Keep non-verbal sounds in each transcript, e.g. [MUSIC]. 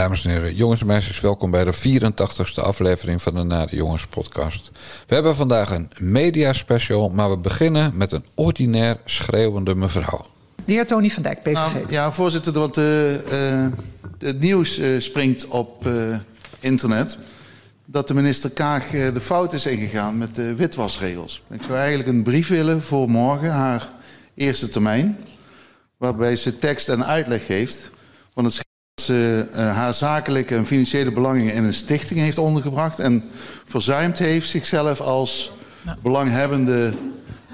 Dames en heren, jongens en meisjes, welkom bij de 84ste aflevering van de Nade Jongens podcast. We hebben vandaag een mediaspecial, maar we beginnen met een ordinair schreeuwende mevrouw. De heer Tony van Dijk, PVV. Nou, ja, voorzitter, want uh, uh, het nieuws uh, springt op internet... dat de minister Kaag de fout is ingegaan met de witwasregels. Ik zou eigenlijk een brief willen voor morgen, haar eerste termijn... waarbij ze tekst en uitleg geeft... Want het ze haar zakelijke en financiële belangen in een stichting heeft ondergebracht... en verzuimd heeft zichzelf als belanghebbende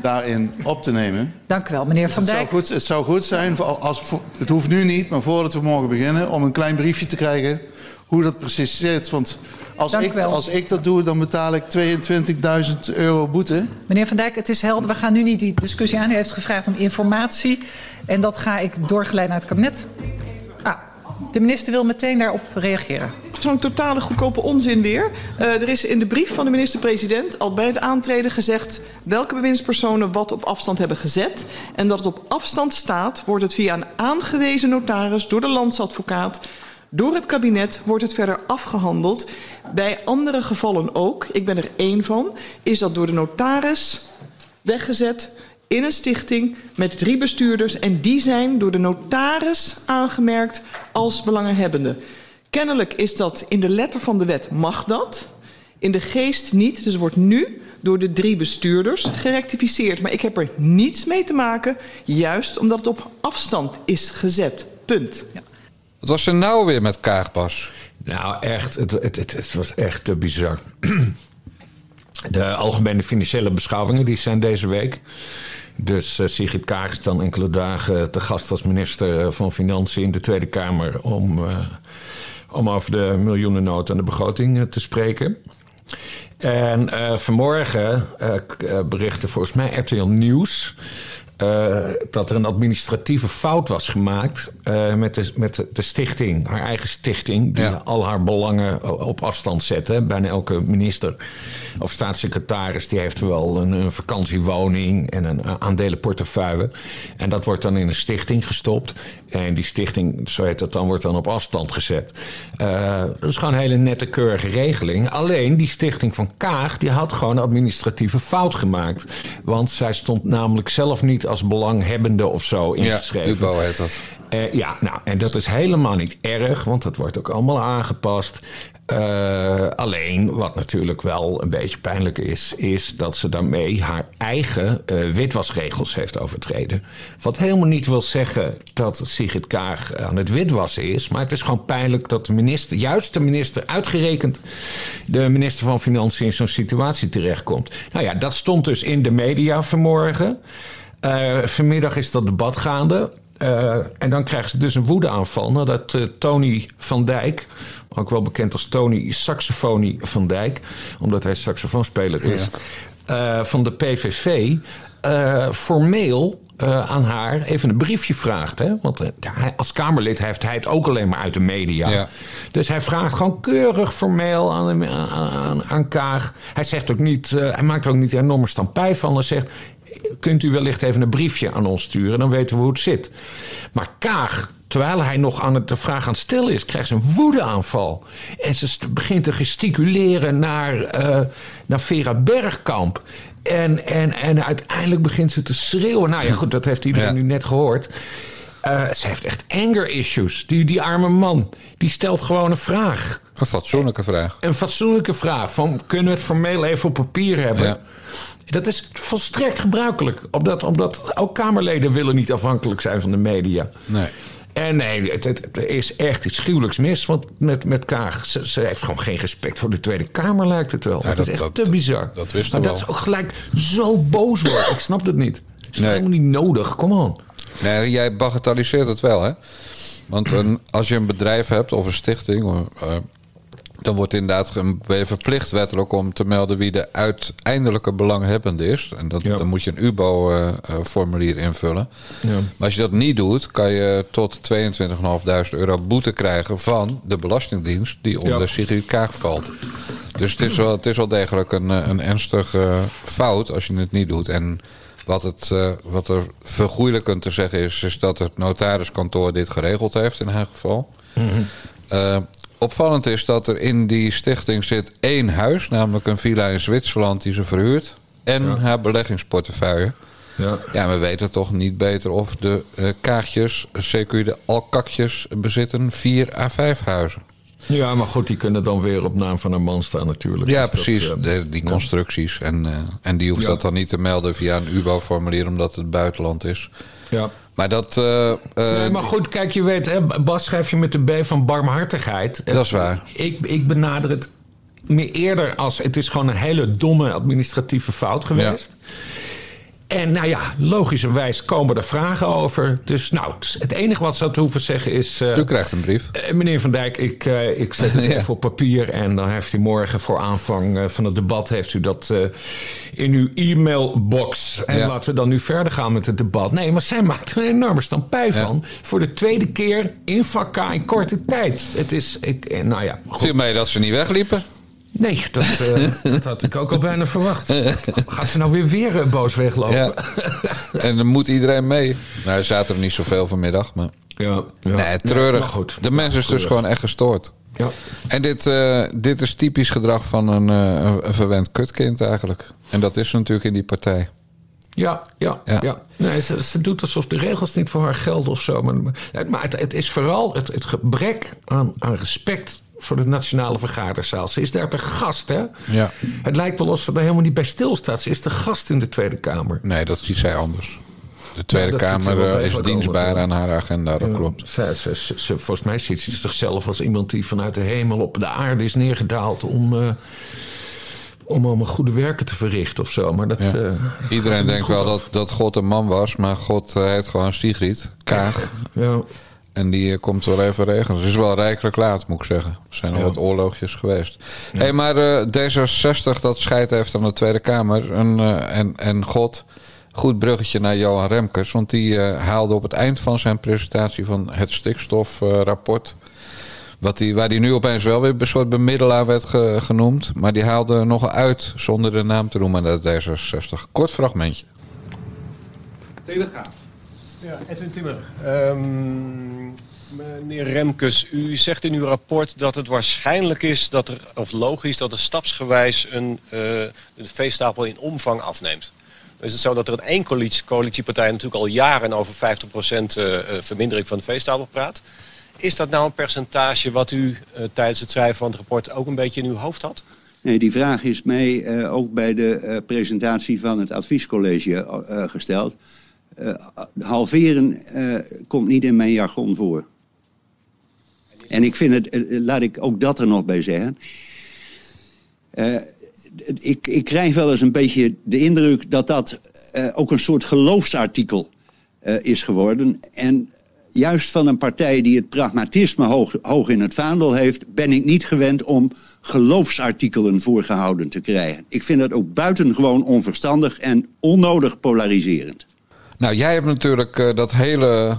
daarin op te nemen. Dank u wel, meneer Van Dijk. Het zou goed, het zou goed zijn, als, het hoeft nu niet, maar voordat we morgen beginnen... om een klein briefje te krijgen hoe dat precies zit. Want als, ik, als ik dat doe, dan betaal ik 22.000 euro boete. Meneer Van Dijk, het is helder. We gaan nu niet die discussie aan. U heeft gevraagd om informatie. En dat ga ik doorgeleid naar het kabinet. De minister wil meteen daarop reageren. Zo'n totale goedkope onzin weer. Uh, er is in de brief van de minister-president al bij het aantreden gezegd welke bewindspersonen wat op afstand hebben gezet. En dat het op afstand staat, wordt het via een aangewezen notaris door de landsadvocaat. Door het kabinet wordt het verder afgehandeld. Bij andere gevallen ook, ik ben er één van, is dat door de notaris weggezet in een stichting met drie bestuurders en die zijn door de notaris aangemerkt als belanghebbende. Kennelijk is dat in de letter van de wet mag dat, in de geest niet. Dus het wordt nu door de drie bestuurders gerectificeerd. Maar ik heb er niets mee te maken, juist omdat het op afstand is gezet. Punt. Ja. Wat was er nou weer met Kaagbas? Nou, echt, het, het, het, het was echt te bizar. [CLEARS THROAT] De algemene financiële beschouwingen die zijn deze week. Dus uh, Sigrid Kaag is dan enkele dagen te gast als minister van Financiën in de Tweede Kamer om, uh, om over de miljoenennood en de begroting te spreken. En vanmorgen berichtte volgens mij RTL Nieuws uh, dat er een administratieve fout was gemaakt uh, met, de, met de stichting, haar eigen stichting, die ja. al haar belangen op afstand zette. Bijna elke minister of staatssecretaris die heeft wel een, een vakantiewoning en een aandelenportefeuille. En dat wordt dan in een stichting gestopt. En die stichting, zo heet dat dan, wordt dan op afstand gezet. Uh, dat is gewoon een hele nette, keurige regeling. Alleen die stichting van Kaag, die had gewoon een administratieve fout gemaakt. Want zij stond namelijk zelf niet als belanghebbende of zo ingeschreven. Ja, UBO heet dat. Uh, ja, nou, en dat is helemaal niet erg, want dat wordt ook allemaal aangepast. Uh, alleen, wat natuurlijk wel een beetje pijnlijk is, is dat ze daarmee haar eigen uh, witwasregels heeft overtreden. Wat helemaal niet wil zeggen dat Sigrid Kaag aan het witwassen is, maar het is gewoon pijnlijk dat de minister, juist de minister, uitgerekend de minister van Financiën in zo'n situatie terechtkomt. Nou ja, dat stond dus in de media vanmorgen. Uh, vanmiddag is dat debat gaande. Uh, en dan krijgen ze dus een woedeaanval nadat uh, Tony van Dijk, ook wel bekend als Tony Saxofonie van Dijk, omdat hij saxofoonspeler is, ja. van de PVV, formeel aan haar even een briefje vraagt. Hè? Want hij, als Kamerlid heeft hij het ook alleen maar uit de media. Ja. Dus hij vraagt gewoon keurig formeel aan, aan, aan Kaag. Hij zegt ook niet, hij maakt er ook niet enorme stampij van. Hij zegt, kunt u wellicht even een briefje aan ons sturen, dan weten we hoe het zit. Maar Kaag, terwijl hij nog aan het, de vraag aan het stellen is, krijgt ze een woedeaanval. En ze begint te gesticuleren naar, uh, naar Vera Bergkamp. En, en, en uiteindelijk begint ze te schreeuwen. Nou ja, goed, dat heeft iedereen ja. nu net gehoord. Uh, ze heeft echt anger issues. Die, die arme man, die stelt gewoon een vraag. Een fatsoenlijke vraag. Een fatsoenlijke vraag. Van, kunnen we het formeel even op papier hebben? Ja. Dat is volstrekt gebruikelijk. Omdat, omdat ook Kamerleden willen niet afhankelijk zijn van de media. Nee. En nee, het, het, er is echt iets gruwelijks mis. Want met, met Kaag, ze, ze, heeft gewoon geen respect voor de Tweede Kamer, lijkt het wel. Ja, dat, dat, is echt dat, te bizar. Dat wist maar wel. dat is ook gelijk zo boos worden. Ik snap het niet. Het is nee. helemaal niet nodig. Kom on. Nee, jij bagatelliseert het wel, hè? Want een, als je een bedrijf hebt of een stichting... Dan wordt inderdaad verplicht wettelijk om te melden wie de uiteindelijke belanghebbende is. En dat, ja. dan moet je een UBO-formulier uh, invullen. Ja. Maar als je dat niet doet, kan je tot 22.500 euro boete krijgen van de Belastingdienst die onder ja. Sigrid Kaag valt. Dus het is wel, het is wel degelijk een, een ernstige fout als je het niet doet. En wat, het, uh, wat er vergoeilijkend te zeggen is, is dat het notariskantoor dit geregeld heeft in haar geval. Mm -hmm. Eh, opvallend is dat er in die stichting zit één huis, namelijk een villa in Zwitserland die ze verhuurt. En haar beleggingsportefeuille. Ja. Ja, we weten toch niet beter of de eh, kaartjes, CQ de alkakjes, bezitten vier à vijf huizen. ja, maar goed, die kunnen dan weer op naam van een man staan natuurlijk. Ja, Dus dat, precies. eh, de, die constructies. En, eh, en die hoeft Ja. dat dan niet te melden via een UBO-formulier, omdat het buitenland is. ja. Maar dat. eh, eh, Nee, maar goed, kijk, je weet, hè, Bas schrijf je met de B van barmhartigheid. Dat is waar. Ik, ik benader het meer eerder als... het is gewoon een hele domme administratieve fout geweest. En nou ja, logischerwijs komen er vragen over. Dus nou, het enige wat ze had hoeven zeggen is... eh, u krijgt een brief. eh, Meneer Van Dijk, ik, eh, ik zet het [LAUGHS] Ja. even op papier. En dan heeft u morgen voor aanvang van het debat... heeft u dat in uw e-mailbox. En Ja. laten we dan nu verder gaan met het debat. Nee, maar zij maakt er een enorme stampij Ja. van. Voor de tweede keer in vak in korte tijd. Het is, ik, nou ja, goed. Mee dat ze niet wegliepen. Nee, dat, eh, [LAUGHS] dat had ik ook al bijna verwacht. Gaat ze nou weer weer eh, boos weglopen? Ja. en dan moet iedereen mee. Nou, er zaten er niet zoveel vanmiddag. Maar ja, ja. nee, treurig. goed. De mens is dus gewoon echt gestoord. Ja. En dit, eh, dit is typisch gedrag van een, eh, een- een verwend kutkind eigenlijk. En dat is natuurlijk in die partij. Ja, ja, Ja. ja. Nee, ze, ze doet alsof de regels niet voor haar gelden of zo. Maar, maar het, het is vooral het, het gebrek aan, aan respect voor de nationale vergaderzaal. Ze is daar te gast, hè? Ja. Het lijkt wel alsof ze daar helemaal niet bij stilstaat. Ze is de gast in de Tweede Kamer. Nee, dat ziet zij anders. De Tweede Kamer eh, is dienstbaar anders, aan haar agenda, dat Ja, klopt. Ze, ze, ze- volgens mij ziet ze zichzelf als iemand die vanuit de hemel op de aarde is neergedaald om, eh, om allemaal goede werken te verrichten of zo. Maar dat, Ja. eh, er Iedereen denkt wel af. dat, dat God een man was, maar God heet gewoon Sigrid, Kaag. Ja. En die eh, komt wel even regelen. Het is wel rijkelijk laat, moet ik zeggen. Er zijn al wat oorlogjes geweest. Hey, maar eh, D66 dat scheidt heeft aan de Tweede Kamer. En, eh, en, en God, goed bruggetje naar Johan Remkes. Want die eh, haalde op het eind van zijn presentatie van het stikstofrapport... Wat die, waar die nu opeens wel weer een soort bemiddelaar werd ge- genoemd. Maar die haalde nogal uit, zonder de naam te noemen, naar de D66. Kort fragmentje. Telegraaf. Ja, Edwin Timmer. Ehm, meneer Remkes, u zegt in uw rapport dat het waarschijnlijk is dat er, of logisch, dat er stapsgewijs een, eh, de veestapel in omvang afneemt. Is het zo dat er in één coalitie, coalitiepartij natuurlijk al jaren over 50% eh, eh, vermindering van de veestapel praat? Is dat nou een percentage wat u tijdens het schrijven van het rapport ook een beetje in uw hoofd had? Nee, die vraag is mij ook bij de presentatie van het adviescollege gesteld. Eh, halveren eh, komt niet in mijn jargon voor. En ik vind het, eh, laat ik ook dat er nog bij zeggen. Eh, ik, ik krijg wel eens een beetje de indruk dat dat eh, ook een soort geloofsartikel eh, is geworden. En juist van een partij die het pragmatisme hoog, hoog in het vaandel heeft, ben ik niet gewend om geloofsartikelen voorgehouden te krijgen. Ik vind dat ook buitengewoon onverstandig en onnodig polariserend. Nou, jij hebt natuurlijk eh, dat hele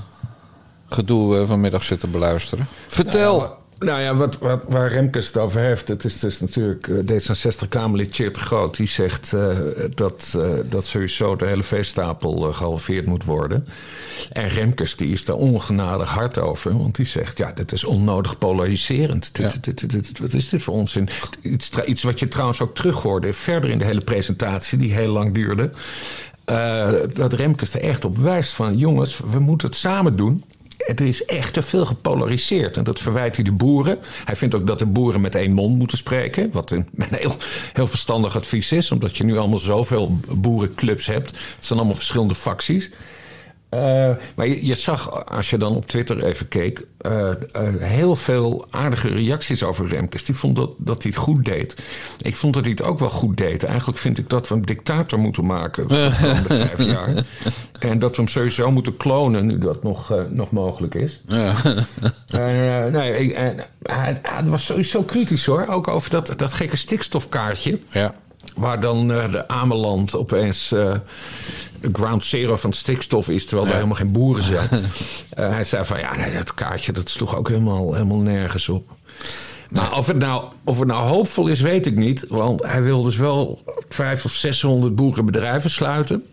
gedoe eh, vanmiddag zitten beluisteren. Vertel. Nou ja, wat, wat, waar Remkes het over heeft, het is dus natuurlijk eh, D66-Kamerlid Tjeerd Groot. Die zegt dat, dat sowieso de hele veestapel eh, gehalveerd moet worden. En Remkes die is daar ongenadig hard over. Want die zegt, ja, dit is onnodig polariserend. Dit, Ja. dit, dit, dit- wat is dit voor onzin? Iets, iets wat je trouwens ook terug hoorde verder in de hele presentatie, die heel lang duurde. Eh, dat Remkes er echt op wijst van, jongens, we moeten het samen doen. Er is echt te veel gepolariseerd. En dat verwijt hij de boeren. Hij vindt ook dat de boeren met één mond moeten spreken. Wat een, heel, heel verstandig advies is. Omdat je nu allemaal zoveel boerenclubs hebt. Het zijn allemaal verschillende facties. Eh, maar je, je zag, als je dan op Twitter even keek... eh, eh, heel veel aardige reacties over Remkes. Die vond dat, dat hij het goed deed. Ik vond dat hij het ook wel goed deed. Eigenlijk vind ik dat we een dictator moeten maken... voor de [LAUGHS] vijf jaar. En dat we hem sowieso moeten klonen... nu dat nog, nog mogelijk is. Ja. [LAUGHS] Nee, ik- hij was sowieso kritisch hoor. Ook over dat, dat gekke stikstofkaartje. ja. Waar dan eh, de Ameland opeens eh, de ground zero van stikstof is, terwijl er helemaal geen boeren zijn. [LAUGHS] Eh, hij zei van ja, nee, dat kaartje dat sloeg ook helemaal, helemaal nergens op. Maar of het, nou, of het nou hoopvol is, weet ik niet. Want hij wil dus wel 500 of 600 boerenbedrijven sluiten.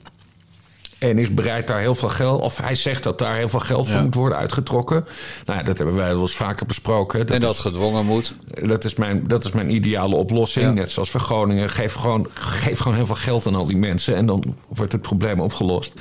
En is bereid daar heel veel geld... of hij zegt dat daar heel veel geld voor Ja. moet worden uitgetrokken. Nou, dat hebben wij wel eens vaker besproken. en dat is- gedwongen moet. dat is mijn, dat is mijn ideale oplossing. Ja. Net zoals voor Groningen. Geef gewoon, geef gewoon heel veel geld aan al die mensen. En dan wordt het probleem opgelost.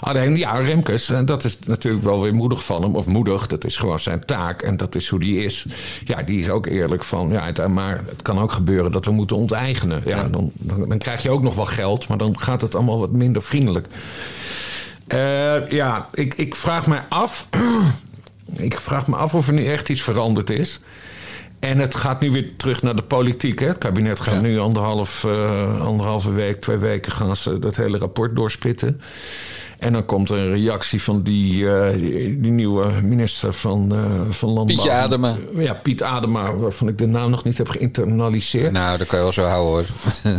Alleen, ja, Remkes, en dat is natuurlijk wel weer moedig van hem. Of moedig, dat is gewoon zijn taak. En dat is hoe die is. Ja, die is ook eerlijk van... Ja, maar het kan ook gebeuren dat we moeten onteigenen. Ja, Dan, dan, dan krijg je ook nog wel geld. Maar dan gaat het allemaal wat minder vriendelijk. Eh, ja, ik, ik vraag me af... [CLEARS THROAT] ik vraag me af of er nu echt iets veranderd is. En het gaat nu weer terug naar de politiek. Hè? Het kabinet gaat Ja. nu anderhalf, eh, anderhalve week, twee weken gaan ze dat hele rapport doorsplitten. En dan komt er een reactie van die, eh, die, die nieuwe minister van, eh, van Landbouw. Pietje Adema. Ja, Piet Adema, waarvan ik de naam nog niet heb geïnternaliseerd. Nou, dat kan je wel zo houden hoor.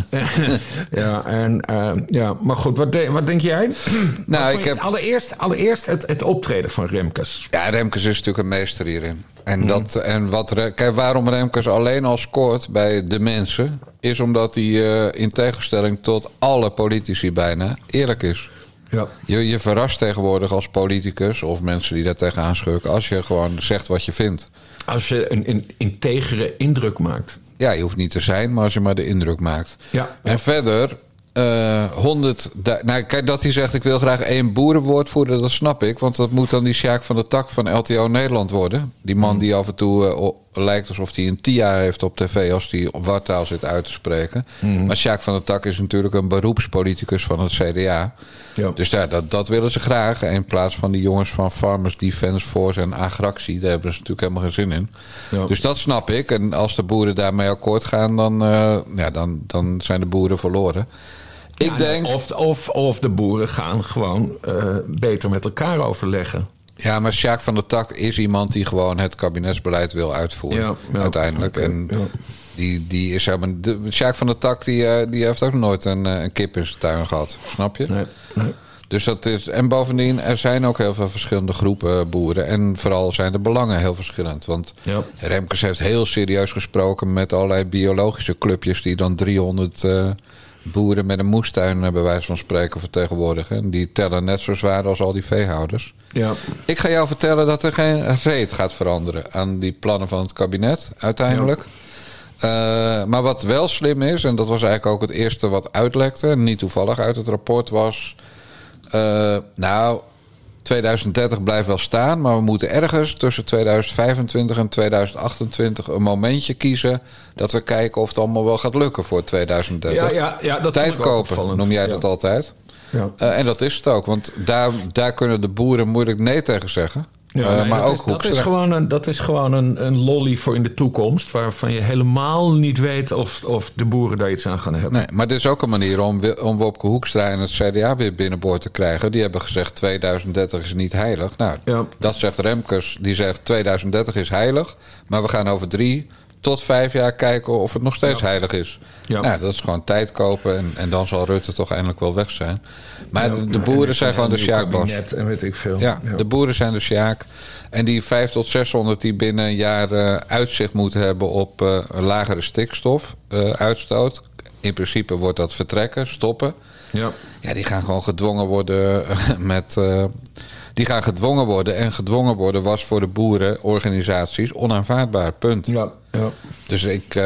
[LAUGHS] ja, en, eh, ja, maar goed, wat, de- wat denk jij? [CLEARS THROAT] nou, ik heb... Allereerst, allereerst het, het optreden van Remkes. Ja, Remkes is natuurlijk een meester hierin. En, Mhm. dat, en wat, kijk, waarom Remkes alleen al scoort bij de mensen... is omdat hij in tegenstelling tot alle politici bijna eerlijk is. Ja. Je, je verrast tegenwoordig als politicus of mensen die daar tegenaan schurken... als je gewoon zegt wat je vindt. Als je een, een integere indruk maakt. Ja, je hoeft niet te zijn, maar als je maar de indruk maakt. Ja. En verder, eh 100. du- Nou, kijk, dat hij zegt: ik wil graag één boerenwoordvoerder, dat snap ik. Want dat moet dan die Sjaak van de Tak van LTO Nederland worden. Die man die af en toe eh, lijkt alsof hij een TIA heeft op tv als hij op wartaal zit uit te spreken. Maar Sjaak van de Tak is natuurlijk een beroepspoliticus van het CDA. Ja. Dus ja, dat, dat willen ze graag. In plaats van die jongens van Farmers Defence Force en Agractie. Daar hebben ze natuurlijk helemaal geen zin in. Ja. Dus dat snap ik. En als de boeren daarmee akkoord gaan, dan, eh, ja, dan, dan zijn de boeren verloren. Ik Ja, denk. Of, of, of de boeren gaan gewoon eh, beter met elkaar overleggen. Ja, maar Sjaak van der Tak is iemand die gewoon het kabinetsbeleid wil uitvoeren. Ja, ja, uiteindelijk. en ja. die, die is helemaal. Sjaak van der Tak die, eh, die heeft ook nooit een, eh, een kip in zijn tuin gehad. Snap je? Nee, nee. Dus dat is. En bovendien, er zijn ook heel veel verschillende groepen eh, boeren. En vooral zijn de belangen heel verschillend. Want Ja. Remkes heeft heel serieus gesproken met allerlei biologische clubjes die dan 300 eh, boeren met een moestuin, eh, bij wijze van spreken, vertegenwoordigen. En die tellen net zo zwaar als al die veehouders. Ja. Ik ga jou vertellen dat er geen reet gaat veranderen aan die plannen van het kabinet uiteindelijk. Maar wat wel slim is, en dat was eigenlijk ook het eerste wat uitlekte, niet toevallig uit het rapport, was. Eh, nou, 2030 blijft wel staan, maar we moeten ergens tussen 2025 en 2028 een momentje kiezen dat we kijken of het allemaal wel gaat lukken voor 2030. Ja, ja, ja, dat Tijd kopen, opvallend. noem jij Ja. dat altijd. Ja. Eh, en dat is het ook, want daar, daar kunnen de boeren moeilijk nee tegen zeggen. Eh, nee, maar dat ook is, dat is gewoon, een, dat is gewoon een, een lolly voor in de toekomst... waarvan je helemaal niet weet of, of de boeren daar iets aan gaan hebben. Nee, maar dit is ook een manier om, om Wopke Hoekstra en het CDA weer binnenboord te krijgen. Die hebben gezegd 2030 is niet heilig. Nou, Ja. dat zegt Remkes. Die zegt 2030 is heilig. Maar we gaan over drie tot vijf jaar kijken of het nog steeds heilig is. Ja. Nou, dat is gewoon tijd kopen en, en dan zal Rutte toch eindelijk wel weg zijn. Maar de, de En boeren zijn gewoon de Sjaakbas. kabinet En weet ik veel. Ja, de boeren zijn de Sjaak. En die 5 tot 600 die binnen een jaar eh, uitzicht moeten hebben op eh, lagere stikstofuitstoot. In principe wordt dat vertrekken, stoppen. Ja. Ja, die gaan gewoon gedwongen worden [LAUGHS] met. die gaan gedwongen worden. En gedwongen worden was voor de boerenorganisaties onaanvaardbaar. Punt. Ja, ja. Dus ik,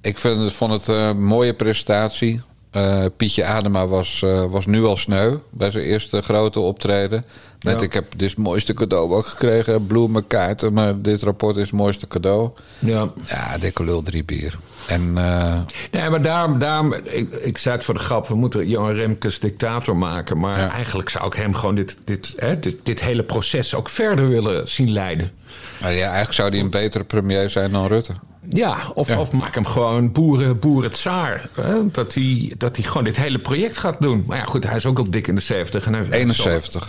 ik vind het, vond het een mooie presentatie. Eh, Pietje Adema was, eh, was nu al sneu bij zijn eerste grote optreden. Met Ja. ik heb dit mooiste cadeau ook gekregen. Bloemen, kaarten. Maar dit rapport is het mooiste cadeau. ja. Ja, dikke lul, drie bier. En eh, Nee, maar daarom, daarom ik, ik zei het voor de grap, we moeten Johan Remkes dictator maken. Maar Ja. eigenlijk zou ik hem gewoon dit, dit, hè, dit, dit hele proces ook verder willen zien leiden. ja, eigenlijk zou hij een betere premier zijn dan Rutte. Ja, of, Ja. of maak hem gewoon boeren, boeren tsaar. Hè? Dat, hij, dat hij gewoon dit hele project gaat doen. Maar ja, goed, hij is ook al dik in de 70. En hij, 71.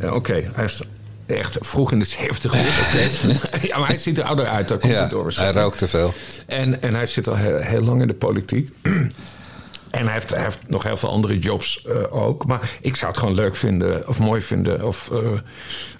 Ja, Oké, hij is echt vroeg in de 70. oké. [LAUGHS] [LAUGHS] ja, maar hij ziet er ouder uit, daar komt Ja, het door. hij rookt te veel. En, en hij zit al heel, heel lang in de politiek. [CLEARS THROAT] En hij heeft, hij heeft nog heel veel andere jobs eh, ook. Maar ik zou het gewoon leuk vinden of mooi vinden. Of, eh,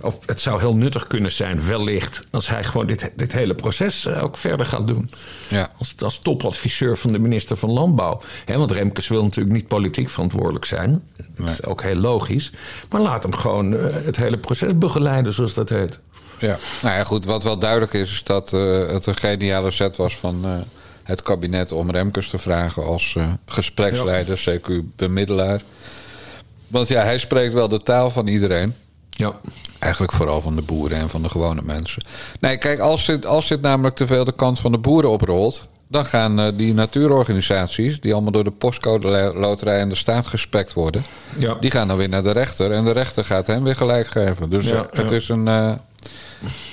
of het zou heel nuttig kunnen zijn, wellicht. Als hij gewoon dit, dit hele proces eh, ook verder gaat doen. Ja. Als, als topadviseur van de minister van Landbouw. Want Remkes wil natuurlijk niet politiek verantwoordelijk zijn. Dat is ook heel logisch. Maar laat hem gewoon het hele proces begeleiden, zoals dat heet. Ja, nou ja, goed. Wat wel duidelijk is, is dat het een geniale zet was van het kabinet om Remkes te vragen als eh, gespreksleider, CQ bemiddelaar. Want ja, hij spreekt wel de taal van iedereen. Ja. Eigenlijk vooral van de boeren en van de gewone mensen. Nee, kijk, als dit, als dit namelijk te veel de kant van de boeren oprolt. dan gaan eh, die natuurorganisaties. die allemaal door de postcode loterij en de staat gespekt worden. Ja. die gaan dan weer naar de rechter. en de rechter gaat hem weer gelijk geven. Dus Ja, eh, het ja. is een.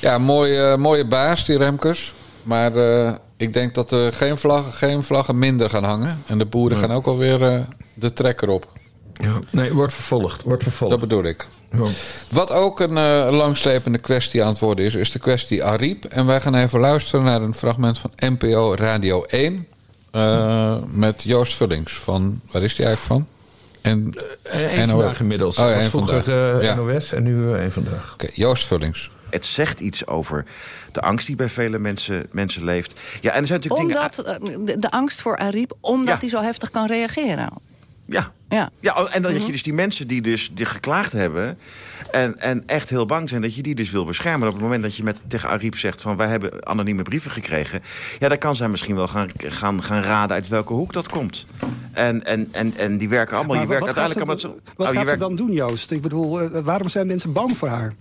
ja, mooie, mooie baas, die Remkes. Maar ik denk dat er geen, vlag, geen vlaggen minder gaan hangen. En de boeren gaan ook alweer eh, de trekker op. Ja. Nee, wordt vervolgd. Wordt vervolgd. Dat bedoel ik. Ja. Wat ook een eh, langslepende kwestie aan het worden is, is de kwestie Ariep. En wij gaan even luisteren naar een fragment van NPO Radio 1. eh, met Joost Vullings. Van, waar is die eigenlijk van? En, Eén vandaag inmiddels. Oh ja, vroeger vandaag. eh, Ja. NOS en nu één vandaag. Oké, Joost Vullings. Het zegt iets over de angst die bij vele mensen, mensen leeft. Ja, en er zijn natuurlijk dingen... Omdat eh, de, angst voor Ariep, omdat Ja. hij zo heftig kan reageren. Ja. Ja. Ja, oh, en dan Mhm. dat je dus die mensen die dus die geklaagd hebben... En, en echt heel bang zijn, dat je die dus wil beschermen. Op het moment dat je met, tegen Ariep zegt van... wij hebben anonieme brieven gekregen... ja, dan kan zij misschien wel gaan, gaan, gaan raden uit welke hoek dat komt. En, en, en, en die werken allemaal... Maar je werkt wat gaat uiteindelijk ze, allemaal... zo- wat Oh, je gaat ze werkt- dan doen, Joost? Ik bedoel, eh, waarom zijn mensen bang voor haar?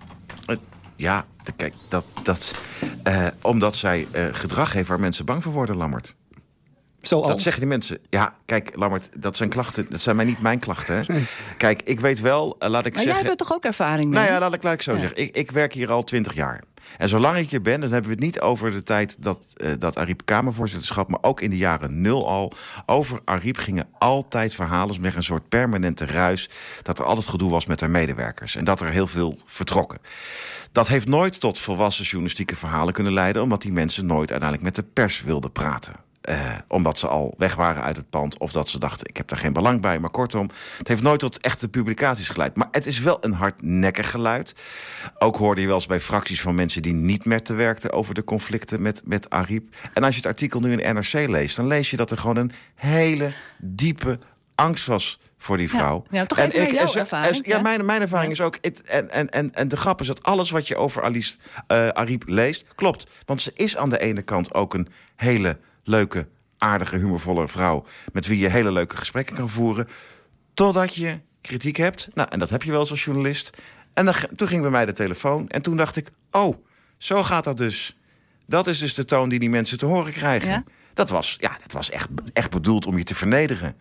Ja, kijk, dat, dat, eh, omdat zij eh, gedrag heeft waar mensen bang voor worden, Lammert. Zoals? Dat zeggen die mensen. Ja, kijk, Lammert, dat zijn klachten. Dat zijn mij niet mijn klachten. Hè. Kijk, ik weet wel, eh, laat ik Maar jij zeggen... hebt er toch ook ervaring mee? Nou ja, laat ik, laat ik zo zeggen. Ik, ik werk hier al twintig jaar. En zolang ik hier ben, dan hebben we het niet over de tijd dat, eh dat Ariep Kamervoorzitterschap... maar ook in de jaren nul al. Over Ariep gingen altijd verhalen met een soort permanente ruis... dat er altijd gedoe was met haar medewerkers. En dat er heel veel vertrokken. Dat heeft nooit tot volwassen journalistieke verhalen kunnen leiden... omdat die mensen nooit uiteindelijk met de pers wilden praten. Eh, omdat ze al weg waren uit het pand. Of dat ze dachten, ik heb daar geen belang bij. Maar kortom, het heeft nooit tot echte publicaties geleid. Maar het is wel een hardnekkig geluid. Ook hoorde je wel eens bij fracties van mensen die niet meer te werkten... over de conflicten met, met Ariep. En als je het artikel nu in NRC leest... dan lees je dat er gewoon een hele diepe angst was voor die vrouw. Ja, toch En even jouw ervaring, Ja, mijn, mijn ervaring is ook... het- en, en, en, en de grap is dat alles wat je over Alice eh Ariep leest, klopt. Want ze is aan de ene kant ook een hele leuke, aardige, humorvolle vrouw... met wie je hele leuke gesprekken kan voeren... totdat je kritiek hebt. Nou, en dat heb je wel eens als journalist. En dan, toen ging bij mij de telefoon en toen dacht ik... oh, zo gaat dat dus. Dat is dus de toon die die mensen te horen krijgen. Ja? Dat was, ja, dat was echt, echt bedoeld om je te vernederen.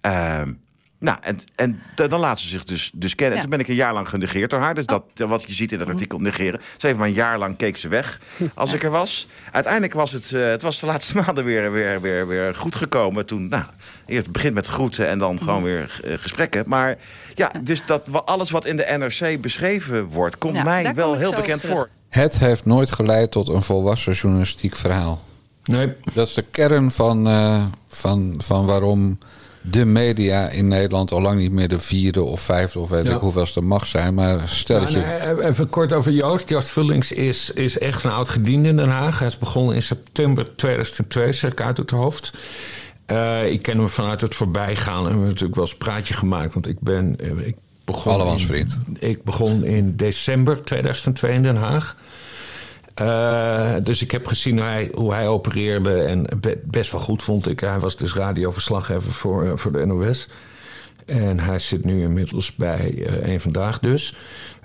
Ehm, nou, en, en dan laat ze zich dus, dus kennen. Ja. En toen ben ik een jaar lang genegeerd door haar. Dus dat, wat je ziet in dat artikel negeren. Ze heeft maar een jaar lang keek ze weg als ik er was. Uiteindelijk was het, eh, het was de laatste [LAUGHS] maanden weer, weer, weer, weer goed gekomen. Toen, nou, eerst het begint met groeten en dan gewoon weer eh, gesprekken. Maar ja, dus dat, alles wat in de NRC beschreven wordt... komt Ja, mij wel heel bekend voor. Het heeft nooit geleid tot een volwassen journalistiek verhaal. Nee. Dat is de kern van, eh, van, van waarom de media in Nederland al lang niet meer de vierde of vijfde of weet Ja. ik hoeveelste mag zijn. Maar stel dat Ja, je. nee, even kort over Joost. Joost Vullings is, is echt een oud gediende in Den Haag. Hij is begonnen in september 2002, zeg ik uit het hoofd. Eh, ik ken hem vanuit het voorbijgaan. En we hebben natuurlijk wel eens een praatje gemaakt. Want ik ben... eh, Ik begon Allemans in- vriend. Ik begon in december 2002 in Den Haag. Eh, dus ik heb gezien hoe hij, hoe hij opereerde. En be- best wel goed vond ik. Hij was dus radioverslaggever voor, eh, voor de NOS. En hij zit nu inmiddels bij eh een vandaag dus.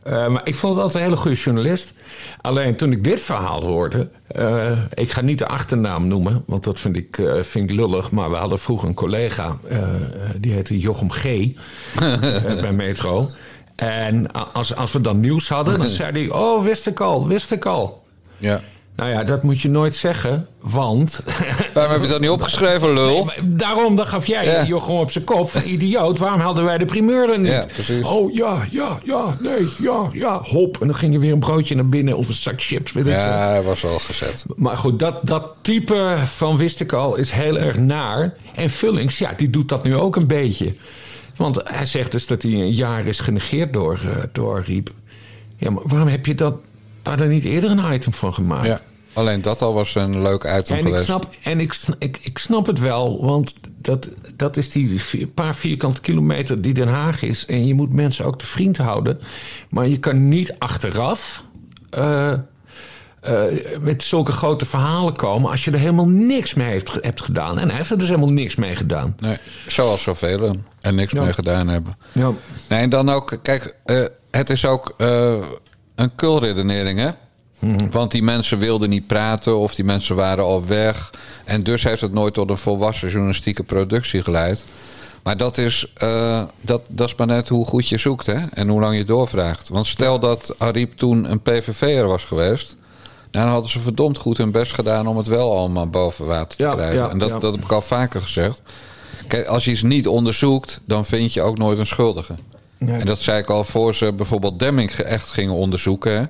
Eh, maar ik vond het altijd een hele goede journalist. Alleen toen ik dit verhaal hoorde... eh, ik ga niet de achternaam noemen, want dat vind ik, eh, vind ik lullig. Maar we hadden vroeger een collega, eh, eh, die heette Jochem G. eh, [LAUGHS] bij Metro. En als, als we dan nieuws hadden, dan [LAUGHS] zei hij... Oh, wist ik al, wist ik al. Ja. Nou ja, dat moet je nooit zeggen, want... Waarom heb je dat niet opgeschreven, lul? Nee, daarom, dan gaf jij Ja. je gewoon op zijn kop. Idioot, waarom hadden wij de primeur dan niet? Ja, precies. Oh ja, ja, ja, nee, ja, ja, hop. En dan ging je weer een broodje naar binnen of een zak chips, weet ik veel. Ja, hij was al gezet. Maar goed, dat, dat type van wist ik al is heel erg naar. En Vullings, ja, die doet dat nu ook een beetje. Want hij zegt dus dat hij een jaar is genegeerd door, eh, door Riep. Ja, maar waarom heb je dat, daar dan niet eerder een item van gemaakt? Ja. Alleen dat al was een leuk item En, ik snap, en ik, ik, ik snap het wel, want dat, dat is die vier- paar vierkante kilometer die Den Haag is. En je moet mensen ook te vriend houden. Maar je kan niet achteraf eh, eh, met zulke grote verhalen komen... als je er helemaal niks mee heeft, hebt gedaan. En hij heeft er dus helemaal niks mee gedaan. Nee, zoals zoveel er niks Ja. mee gedaan hebben. Ja. Nee, en dan ook, kijk, eh, het is ook een kulredenering, hè? Mhm. Want die mensen wilden niet praten of die mensen waren al weg. En dus heeft het nooit tot een volwassen journalistieke productie geleid. Maar dat is, eh, dat, dat is maar net hoe goed je zoekt hè? en hoe lang je doorvraagt. Want stel dat Ariep toen een PVV'er was geweest... dan hadden ze verdomd goed hun best gedaan om het wel allemaal boven water te Ja, krijgen. ja, en dat, ja. dat heb ik al vaker gezegd. Kijk, als je iets niet onderzoekt, dan vind je ook nooit een schuldige. Nee. En dat zei ik al voor ze bijvoorbeeld Demming echt gingen onderzoeken.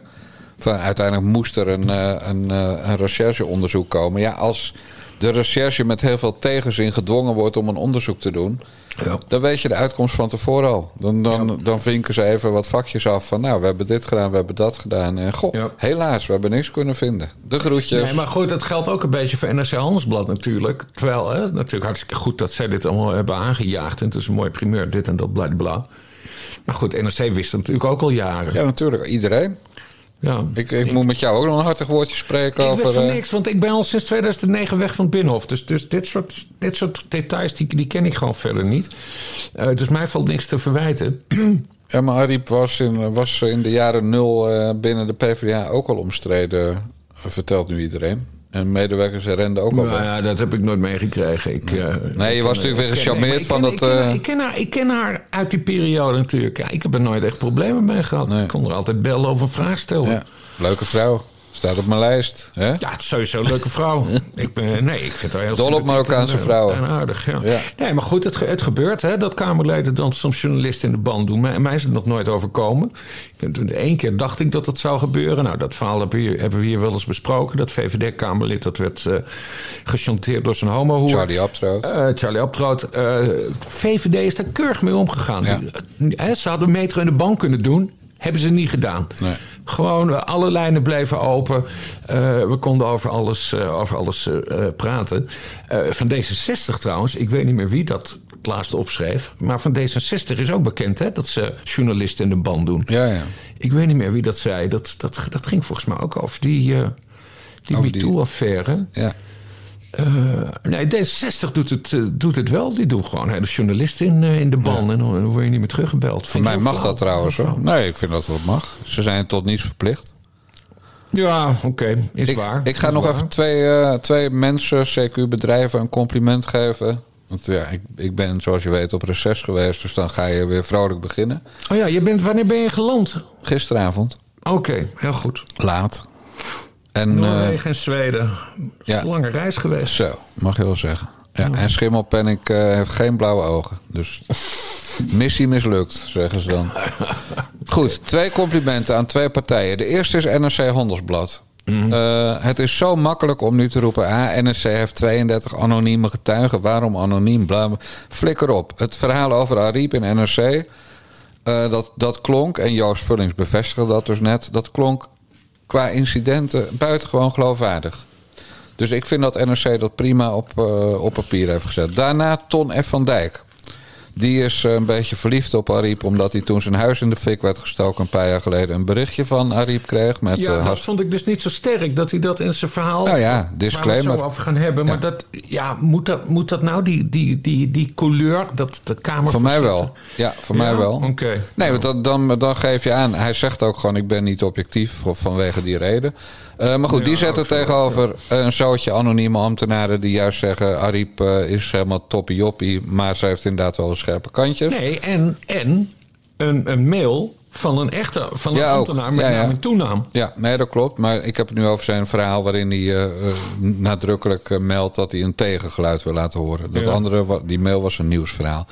Van, uiteindelijk moest er een, eh, een, eh, een rechercheonderzoek komen. Ja, als de recherche met heel veel tegenzin gedwongen wordt om een onderzoek te doen... Ja. dan weet je de uitkomst van tevoren al. Dan, dan, dan vinken ze even wat vakjes af van... nou, we hebben dit gedaan, we hebben dat gedaan. En goh, Ja. helaas, we hebben niks kunnen vinden. De groetjes. Nee, maar goed, dat geldt ook een beetje voor NRC Handelsblad natuurlijk. Terwijl, hè, natuurlijk hartstikke goed dat zij dit allemaal hebben aangejaagd. En het is een mooi primeur, dit en dat, bla bla, bla. Maar goed, NRC wist het natuurlijk ook al jaren. Ja, natuurlijk. Iedereen. Ja. Ik, ik moet met jou ook nog een hartig woordje spreken Ik over... wist van eh, niks, want ik ben al sinds 2009 weg van het Binnenhof. Dus, dus dit, soort, dit soort details, die, die ken ik gewoon verder niet. Eh, dus mij valt niks te verwijten. [CLEARS THROAT] Ja, maar Ariep was in, was in de jaren nul eh, binnen de PvdA ook al omstreden, vertelt nu iedereen. En medewerkers renden ook al Nou ja, dat heb ik nooit meegekregen. Ik, eh, Nee, je was natuurlijk weer gecharmeerd ik van dat... Ik ken, haar, eh, ik, ken haar, ik ken haar uit die periode natuurlijk. Ja, ik heb er nooit echt problemen mee gehad. Nee. Ik kon er altijd bellen of een vraag stellen. ja, leuke vrouw. Staat op mijn lijst. Hè? Ja, het is sowieso een leuke vrouw. [LAUGHS] ik ben, nee, ik vind haar heel Dol op Marokkaanse en, vrouwen. En aardig, ja. Ja. Nee, maar goed, het, het gebeurt hè, dat Kamerleden dan soms journalisten in de band doen. Mij, mij is het nog nooit overkomen. Eén keer dacht ik dat het zou gebeuren. Nou, dat verhaal hebben we hier, hebben we hier wel eens besproken. Dat VVD-Kamerlid, dat werd eh gechanteerd door zijn homohoer. Charlie Abtroot. Eh, Charlie Abtroot. eh, VVD is daar keurig mee omgegaan. Ja. Eh, ze hadden metro in de bank kunnen doen. Hebben ze niet gedaan. Nee. Gewoon eh, alle lijnen bleven open. Eh, we konden over alles, eh, over alles praten. Van D66 trouwens, ik weet niet meer wie dat het laatst opschreef. Maar van D66 is ook bekend hè, dat ze journalisten in de band doen. Ja, ja. Ik weet niet meer wie dat zei. Dat, dat, dat ging volgens mij ook over die, die- MeToo-affaire. ja. Eh, nee, D66 doet het, eh, doet het wel. Die doen gewoon hele journalisten in, eh, in de ban. En dan, word je niet meer teruggebeld. Voor mij mag flauw. dat trouwens hoor. Nee, ik vind dat dat mag. Ze zijn tot niets verplicht. Ja, oké. Is Ik, waar. ik ga Is nog waar. even twee, twee mensen, CQ-bedrijven, een compliment geven. Want ja, ik, ik ben zoals je weet op reces geweest. Dus dan ga je weer vrolijk beginnen. Oh ja, je bent, wanneer ben je geland? Gisteravond. Oké, heel goed. Laat. En eh, Noorwegen en Zweden. ja. Een lange reis geweest. zo, mag je wel zeggen. Ja, en Schimmelpenninck eh heeft geen blauwe ogen. Dus [LAUGHS] missie mislukt, zeggen ze dan. Goed, twee complimenten aan twee partijen. De eerste is NRC Handelsblad. Eh, het is zo makkelijk om nu te roepen... ah, NRC heeft 32 anonieme getuigen. Waarom anoniem? Bla. Flikker op. Het verhaal over Ariep in NRC... eh, dat, dat klonk, en Joost Vullings bevestigde dat dus net... dat klonk qua incidenten buitengewoon geloofwaardig. Dus ik vind dat NRC dat prima op, eh, op papier heeft gezet. Daarna Ton F. van Dijk. Die is eh, een beetje verliefd op Ariep... omdat hij toen zijn huis in de fik werd gestoken... een paar jaar geleden een berichtje van Ariep kreeg. Met, Ja, eh, dat vond ik dus niet zo sterk dat hij dat in zijn verhaal. Nou ja, Waar we zo over gaan hebben. Maar dat, ja, moet, dat, moet dat nou die, die, die, die couleur, dat de Kamer. Voor mij wel. Ja, voor mij wel. Oké. Nee, want dan, dan, dan geef je aan. Hij zegt ook gewoon: ik ben niet objectief vanwege die reden. Eh, maar goed, Ja, die zetten tegenover een zootje anonieme ambtenaren die juist zeggen: Ariep eh, is helemaal toppie joppie, maar ze heeft inderdaad wel een scherpe kantjes. Nee, en, en een, een mail van een echte van een Ja, ambtenaar met Ja, ja. naam en toenaam. Ja, nee, dat klopt. Maar ik heb het nu over zijn verhaal waarin hij eh, eh, nadrukkelijk eh, meldt dat hij een tegengeluid wil laten horen. Dat andere, die mail was een nieuwsverhaal.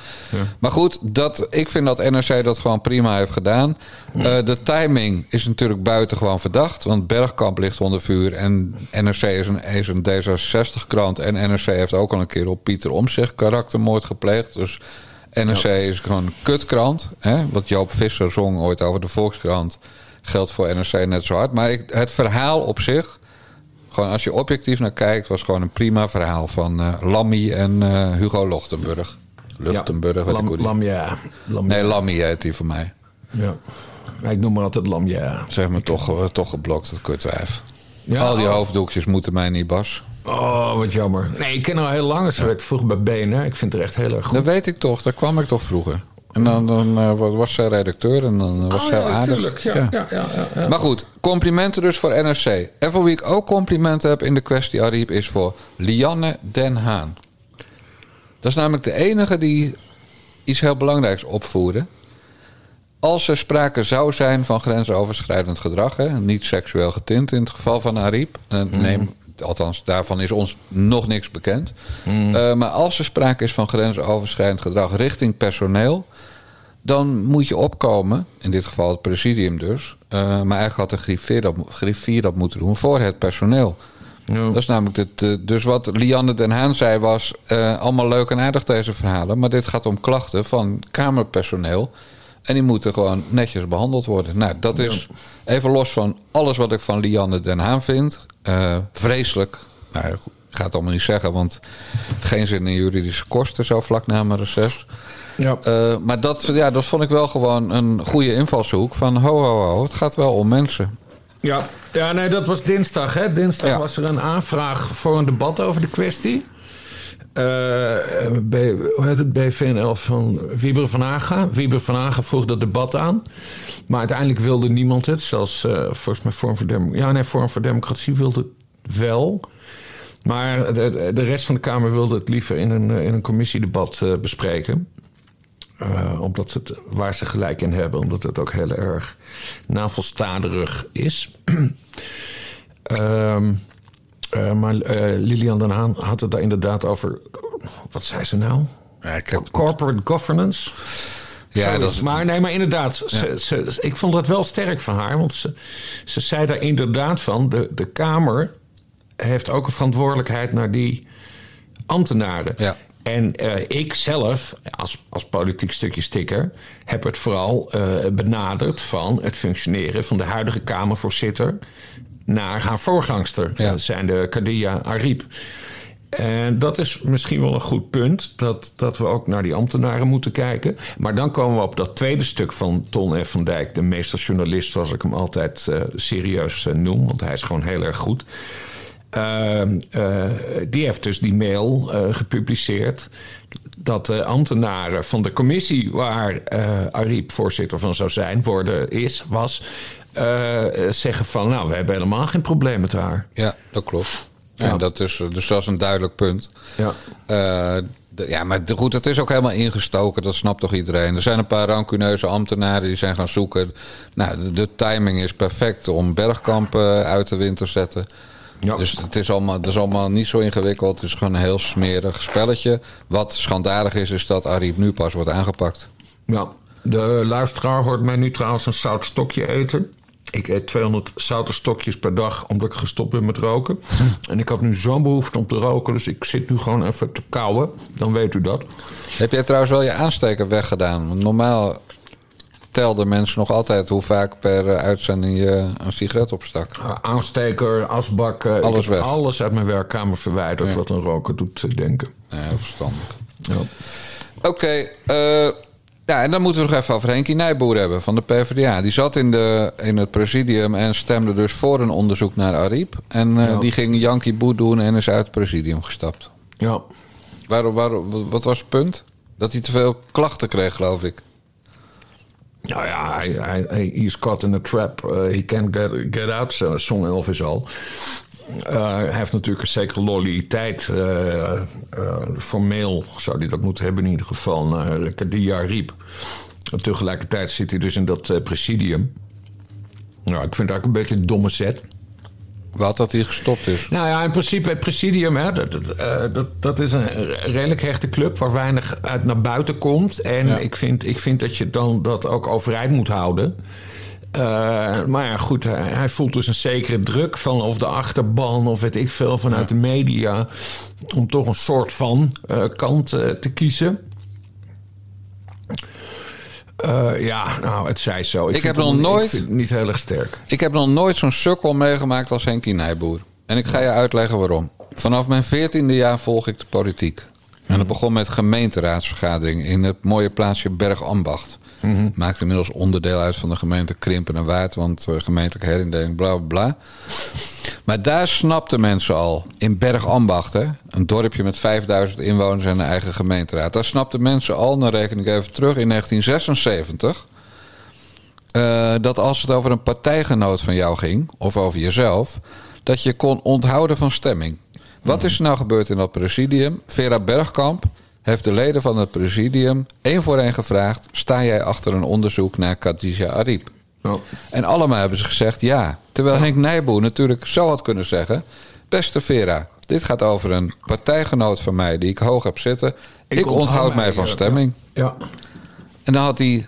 Maar goed, dat, ik vind dat NRC dat gewoon prima heeft gedaan. De timing is natuurlijk buitengewoon verdacht. Want Bergkamp ligt onder vuur en NRC is een, is een D66-krant. En NRC heeft ook al een keer op Pieter Omtzigt karaktermoord gepleegd. Dus NRC is gewoon een kutkrant. Hè? Wat Joop Visser zong ooit over de Volkskrant. Geldt voor NRC net zo hard. Maar ik, het verhaal op zich, gewoon als je objectief naar kijkt, was gewoon een prima verhaal van eh Lammy en eh, Hugo Lochtenburg. Luchtenburg, Lam, lam ja. Lam, Nee, Lammy heet die voor mij. ja. Ik noem maar altijd lam ja. Zeg maar toch, eh, toch geblokt, dat kutwijf. Ja, Al die oh. hoofddoekjes moeten mij niet, Bas. Oh, wat jammer. Nee, ik ken haar heel lang. Ze werkte vroeger bij BNR. Ik vind het echt heel erg goed. Dat weet ik toch, daar kwam ik toch vroeger. En dan, dan eh, was zij redacteur en dan was Oh, zij ja, aardig. tuurlijk. Ja, ja. Ja, ja, ja. Maar goed, complimenten dus voor NRC. En voor wie ik ook complimenten heb in de kwestie Ariep is voor Lianne Den Haan. Dat is namelijk de enige die iets heel belangrijks opvoerde. Als er sprake zou zijn van grensoverschrijdend gedrag, hè, niet seksueel getint in het geval van Ariep. eh, Nee, althans, daarvan is ons nog niks bekend. Eh, maar als er sprake is van grensoverschrijdend gedrag richting personeel, dan moet je opkomen, in dit geval het presidium dus. eh, maar eigenlijk had de griffier dat, griffier dat moeten doen voor het personeel. Dat is namelijk het. eh, dus wat Lianne Den Haan zei was. allemaal leuk en aardig deze verhalen. Maar dit gaat om klachten van Kamerpersoneel. En die moeten gewoon netjes behandeld worden. Nou, dat is even los van alles wat ik van Lianne Den Haan vind. eh, vreselijk. Nou, ik ga het allemaal niet zeggen, want geen zin in juridische kosten zo vlak na mijn reces. Ja. Eh, maar dat, ja, dat vond ik wel gewoon een goede invalshoek. Van ho, ho, ho, het gaat wel om mensen. Ja, ja nee, dat was dinsdag. Hè? Dinsdag Ja. was er een aanvraag voor een debat over de kwestie. Eh, B, hoe heet het? BVNL van Wieber van Haga. Wieber van Haga vroeg dat debat aan. Maar uiteindelijk wilde niemand het. Zelfs eh, volgens mij Vorm voor, Dem ja, nee, Vorm voor Democratie wilde het wel. Maar de, de- rest van de Kamer wilde het liever in een, eh, in een commissiedebat bespreken. Eh, omdat ze het, waar ze gelijk in hebben, omdat het ook heel erg navelstaderig is. [CLEARS THROAT] Ehm, eh, maar eh, Lilian Den Haan had het daar inderdaad over. Wat zei ze nou? Corporate governance. Ja, Zoiets. dat is- Maar nee, maar inderdaad, ze, ze- ik vond dat wel sterk van haar. Want ze, ze zei daar inderdaad van: de, de Kamer heeft ook een verantwoordelijkheid naar die ambtenaren. Ja. En eh, ik zelf, als, als politiek stukje sticker, heb het vooral benaderd van het functioneren van de huidige Kamervoorzitter naar haar voorgangster, Ja. zijn de Kadia Ariep. En dat is misschien wel een goed punt, dat, dat we ook naar die ambtenaren moeten kijken. Maar dan komen we op dat tweede stuk van Ton F. van Dijk, de meesterjournalist, zoals ik hem altijd eh, serieus eh, noem, want hij is gewoon heel erg goed. Ehm, eh, die heeft dus die mail gepubliceerd. Dat de ambtenaren van de commissie waar Ariep voorzitter van zou zijn, worden, is, was, eh, zeggen van nou, we hebben helemaal geen probleem met haar. Ja, dat klopt. Ja. En dat is, dus dat is een duidelijk punt. Ja. Eh, ja, maar goed, het is ook helemaal ingestoken. Dat snapt toch iedereen. Er zijn een paar rancuneuze ambtenaren die zijn gaan zoeken. Nou, de, timing is perfect om Bergkamp eh, uit de wind te zetten. Ja. Dus het is, allemaal, het is allemaal niet zo ingewikkeld. Het is gewoon een heel smerig spelletje. Wat schandalig is, is dat Ariep nu pas wordt aangepakt. Ja, de luisteraar hoort mij nu trouwens een zout stokje eten. Ik eet 200 zoute stokjes per dag omdat ik gestopt ben met roken. [LAUGHS] En ik had nu zo'n behoefte om te roken, dus ik zit nu gewoon even te kauwen. Dan weet u dat. Heb jij trouwens wel je aansteker weggedaan? Want normaal telden mensen nog altijd hoe vaak per eh, uitzending je een sigaret opstak. Uh, aansteker, asbak, Alles weg. alles uit mijn werkkamer verwijderd wat een roker doet eh, denken. Ja, verstandig. Ja. Oké, eh, ja, en dan moeten we nog even over Henkie Nijboer hebben van de PvdA. Die zat in, de, in het presidium en stemde dus voor een onderzoek naar Ariep. En eh, Ja. die ging Yankee Boet doen en is uit het presidium gestapt. ja. Waarom, waarom, wat was het punt? Dat hij te veel klachten kreeg, geloof ik. Nou ja, hij, hij, hij is caught in a trap. Uh, he can't get, get out, zo- zong Elvis al. Uh, hij heeft natuurlijk een zekere loyaliteit. eh, eh, formeel zou hij dat moeten hebben in ieder geval naar Kadia Riep. En tegelijkertijd zit hij dus in dat eh, presidium. Nou, ik vind het eigenlijk een beetje een domme set. Wat dat hij gestopt is. Nou ja, in principe het presidium, hè, dat, dat, eh, dat, dat is een redelijk hechte club waar weinig uit naar buiten komt. En Ja. ik, vind, ik vind dat je dan dat ook overeind moet houden. Eh, maar ja, goed, hij, hij voelt dus een zekere druk van of de achterban of weet ik veel vanuit de media. Om toch een soort van eh, kant eh, te kiezen. Ja, nou, het zij zo. Ik heb hem- nog nooit- Ik niet heel erg sterk. Ik heb nog nooit zo'n sukkel meegemaakt als Henkie Nijboer. En ik ga je uitleggen waarom. Vanaf mijn veertiende jaar volg ik de politiek. En dat begon met gemeenteraadsvergadering in het mooie plaatsje Bergambacht. Maakt inmiddels onderdeel uit van de gemeente Krimpen en Waard, want eh, gemeentelijke herindeling, bla bla bla. Maar daar snapten mensen al, in Bergambacht, hè, een dorpje met 5000 inwoners en een eigen gemeenteraad. Daar snapten mensen al, dan reken ik even terug, in 1976. eh, dat als het over een partijgenoot van jou ging, of over jezelf, dat je kon onthouden van stemming. Wat is er nou gebeurd in dat presidium? Vera Bergkamp heeft de leden van het presidium één voor één gevraagd: sta jij achter een onderzoek naar Khadija Ariep? Oh. En allemaal hebben ze gezegd ja. Terwijl Henk Nijboer natuurlijk zo had kunnen zeggen: Beste Vera, dit gaat over een partijgenoot van mij die ik hoog heb zitten. Ik, onthoud mij van ja, stemming. Ja. En dan had hij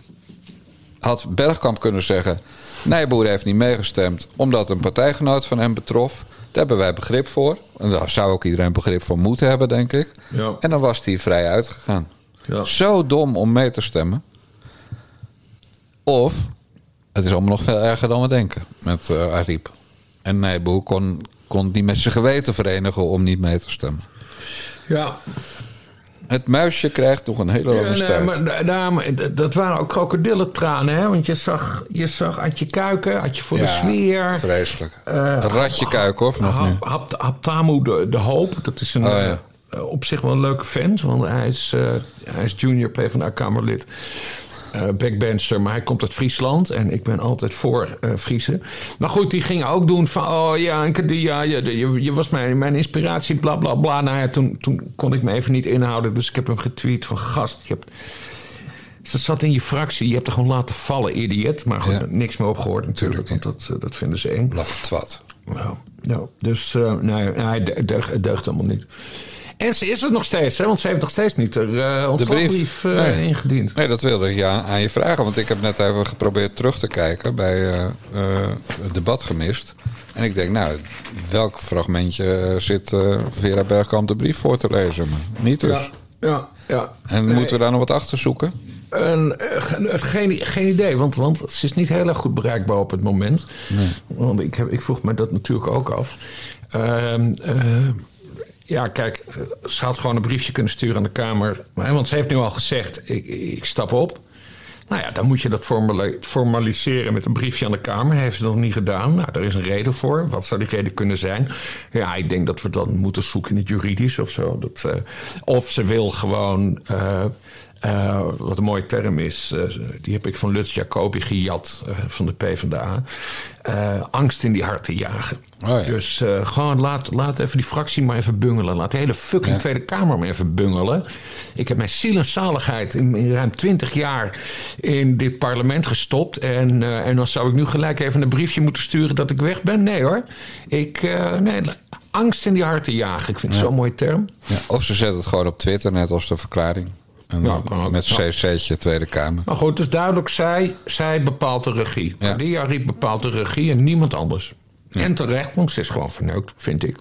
had Bergkamp kunnen zeggen: Nijboer heeft niet meegestemd omdat een partijgenoot van hem betrof. Daar hebben wij begrip voor. En daar zou ook iedereen begrip voor moeten hebben, denk ik. Ja. En dan was hij vrij uitgegaan. Ja. Zo dom om mee te stemmen. Of het is allemaal nog veel erger dan we denken met eh Ariep. En Nijboer kon, kon niet met zijn geweten verenigen om niet mee te stemmen. ja. Het muisje krijgt nog een hele lange Ja, nee, maar dat waren ook krokodillentranen, hè? Want je zag, je zag Adje Kuiken, Adje voor de sfeer. Vreselijk. Eh, een ratje kuiken hoor, vanaf nu. Hap- Hap- Haptamu de, de Hoop, dat is een, Oh, ja. eh, op zich wel een leuke vent. Want hij is, eh, hij is junior PvdA-kamerlid. eh backbencher, maar hij komt uit Friesland. En ik ben altijd voor eh Friese. Maar goed, die ging ook doen van... Oh ja, Kadia, je, je, je was mijn, mijn inspiratie, bla bla bla. Nou ja, toen, toen kon ik me even niet inhouden. Dus ik heb hem getweet van... Gast, je hebt... Ze zat in je fractie, je hebt er gewoon laten vallen, idiot. Maar goed, Ja. niks meer opgehoord natuurlijk. Want dat, eh, dat vinden ze eng. Blaf twat. Nou, nou, dus eh, nee, het deugt, deugt helemaal niet. En ze is er nog steeds, hè, want ze heeft nog steeds niet haar uh, eh, Nee. ingediend. Nee, dat wilde ik ja, aan je vragen. Want ik heb net even geprobeerd terug te kijken bij eh, eh, het debat gemist. En ik denk, nou, welk fragmentje eh, zit eh, Vera Bergkamp de brief voor te lezen? Maar niet dus. Ja, ja, ja. En Nee. moeten we daar nog wat achter zoeken? En, eh, ge- geen, geen idee, want, want ze is niet heel erg goed bereikbaar op het moment. Want ik, heb, ik vroeg me dat natuurlijk ook af. Ehm, eh, ja, kijk, eh, ze had gewoon een briefje kunnen sturen aan de Kamer. Want ze heeft nu al gezegd, ik, ik stap op. Nou ja, dan moet je dat formali- formaliseren met een briefje aan de Kamer. Heeft ze nog niet gedaan. Nou, daar is een reden voor. Wat zou die reden kunnen zijn? Ja, ik denk dat we dan moeten zoeken in het juridisch of zo. Dat, eh, of ze wil gewoon, eh, wat een mooie term is... die heb ik van Lutz Jacobi gejat van de PvdA. angst in die harten jagen. Oh ja. Dus eh, gewoon laat, laat even die fractie maar even bungelen. Laat de hele fucking Ja. Tweede Kamer maar even bungelen. Ik heb mijn ziel en zaligheid in, in ruim twintig jaar in dit parlement gestopt. En, eh, en dan zou ik nu gelijk even een briefje moeten sturen dat ik weg ben. Nee hoor. Ik, eh, nee, angst in die harten jagen. Ik vind het zo'n mooie term. Ja, of ze zet het gewoon op Twitter, net als de verklaring. En Ja, ook. met cc'tje Tweede Kamer. Maar goed, dus duidelijk, zij, zij bepaalt de regie. Ja. Dia Riep bepaalt de regie en niemand anders. En terecht, want ze is gewoon verneukt, vind ik.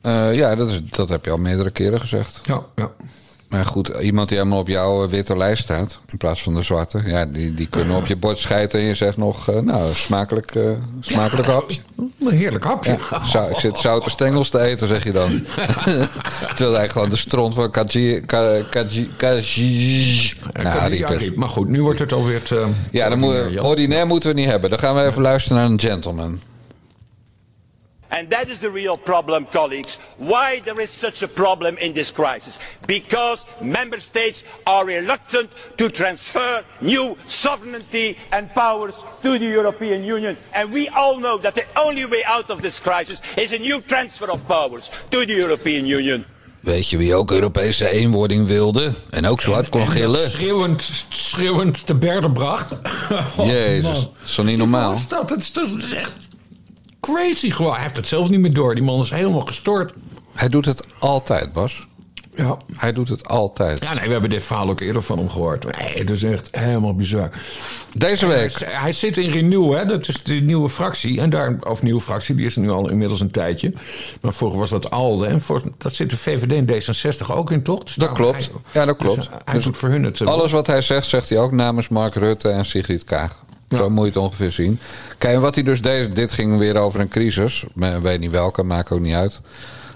Eh, ja, dat, is, dat heb je al meerdere keren gezegd. Ja, ja. Maar goed, iemand die helemaal op jouw eh, witte lijst staat, in plaats van de zwarte, ja, die, die kunnen op je bord schijten en je zegt nog, eh, nou, smakelijk, eh, smakelijk hapje. Een heerlijk hapje. Ja, zou, ik zit zoute stengels te eten, zeg je dan. [LAUGHS] Terwijl eigenlijk gewoon de stront van Kaji... Ka- Kaji... Kaji... Nou. Maar goed, nu wordt het alweer te... Ja, dan moet, ordinair moeten we niet hebben. Dan gaan we even luisteren naar een gentleman. And that is the real problem, colleagues. Why there is such a problem in this crisis? Because member states are reluctant to transfer new sovereignty and powers to the European Union. And we all know that the only way out of this crisis is a new transfer of powers to the European Union. Weet je wie ook Europese eenwording wilde? En ook zo hard kon gillen? Schreeuwend, schreeuwend te berden bracht. [LAUGHS] Oh, Jezus, man. dat is toch niet normaal? Wat is dat? Het is, dat is echt crazy gewoon. Hij heeft het zelf niet meer door. Die man is helemaal gestoord. Hij doet het altijd, Bas. Ja. Hij doet het altijd. Ja, nee, we hebben dit verhaal ook eerder van hem gehoord. Nee, het is echt helemaal bizar. Deze week. Hij, hij zit in Renew, hè? dat is de nieuwe fractie. En daar, of nieuwe fractie, die is er nu al inmiddels een tijdje. Maar vroeger was dat ALDE. En voor, dat zit de VVD en D66 ook in, toch? Dus Dat klopt. Ja, dat klopt. Dus hij Dus doet voor hun het. eh, Alles wat hij zegt, zegt hij ook namens Mark Rutte en Sigrid Kaag. Zo moet je het ongeveer zien. Kijk, en wat hij dus deed, dit ging weer over een crisis. Ik weet niet welke, maakt ook niet uit.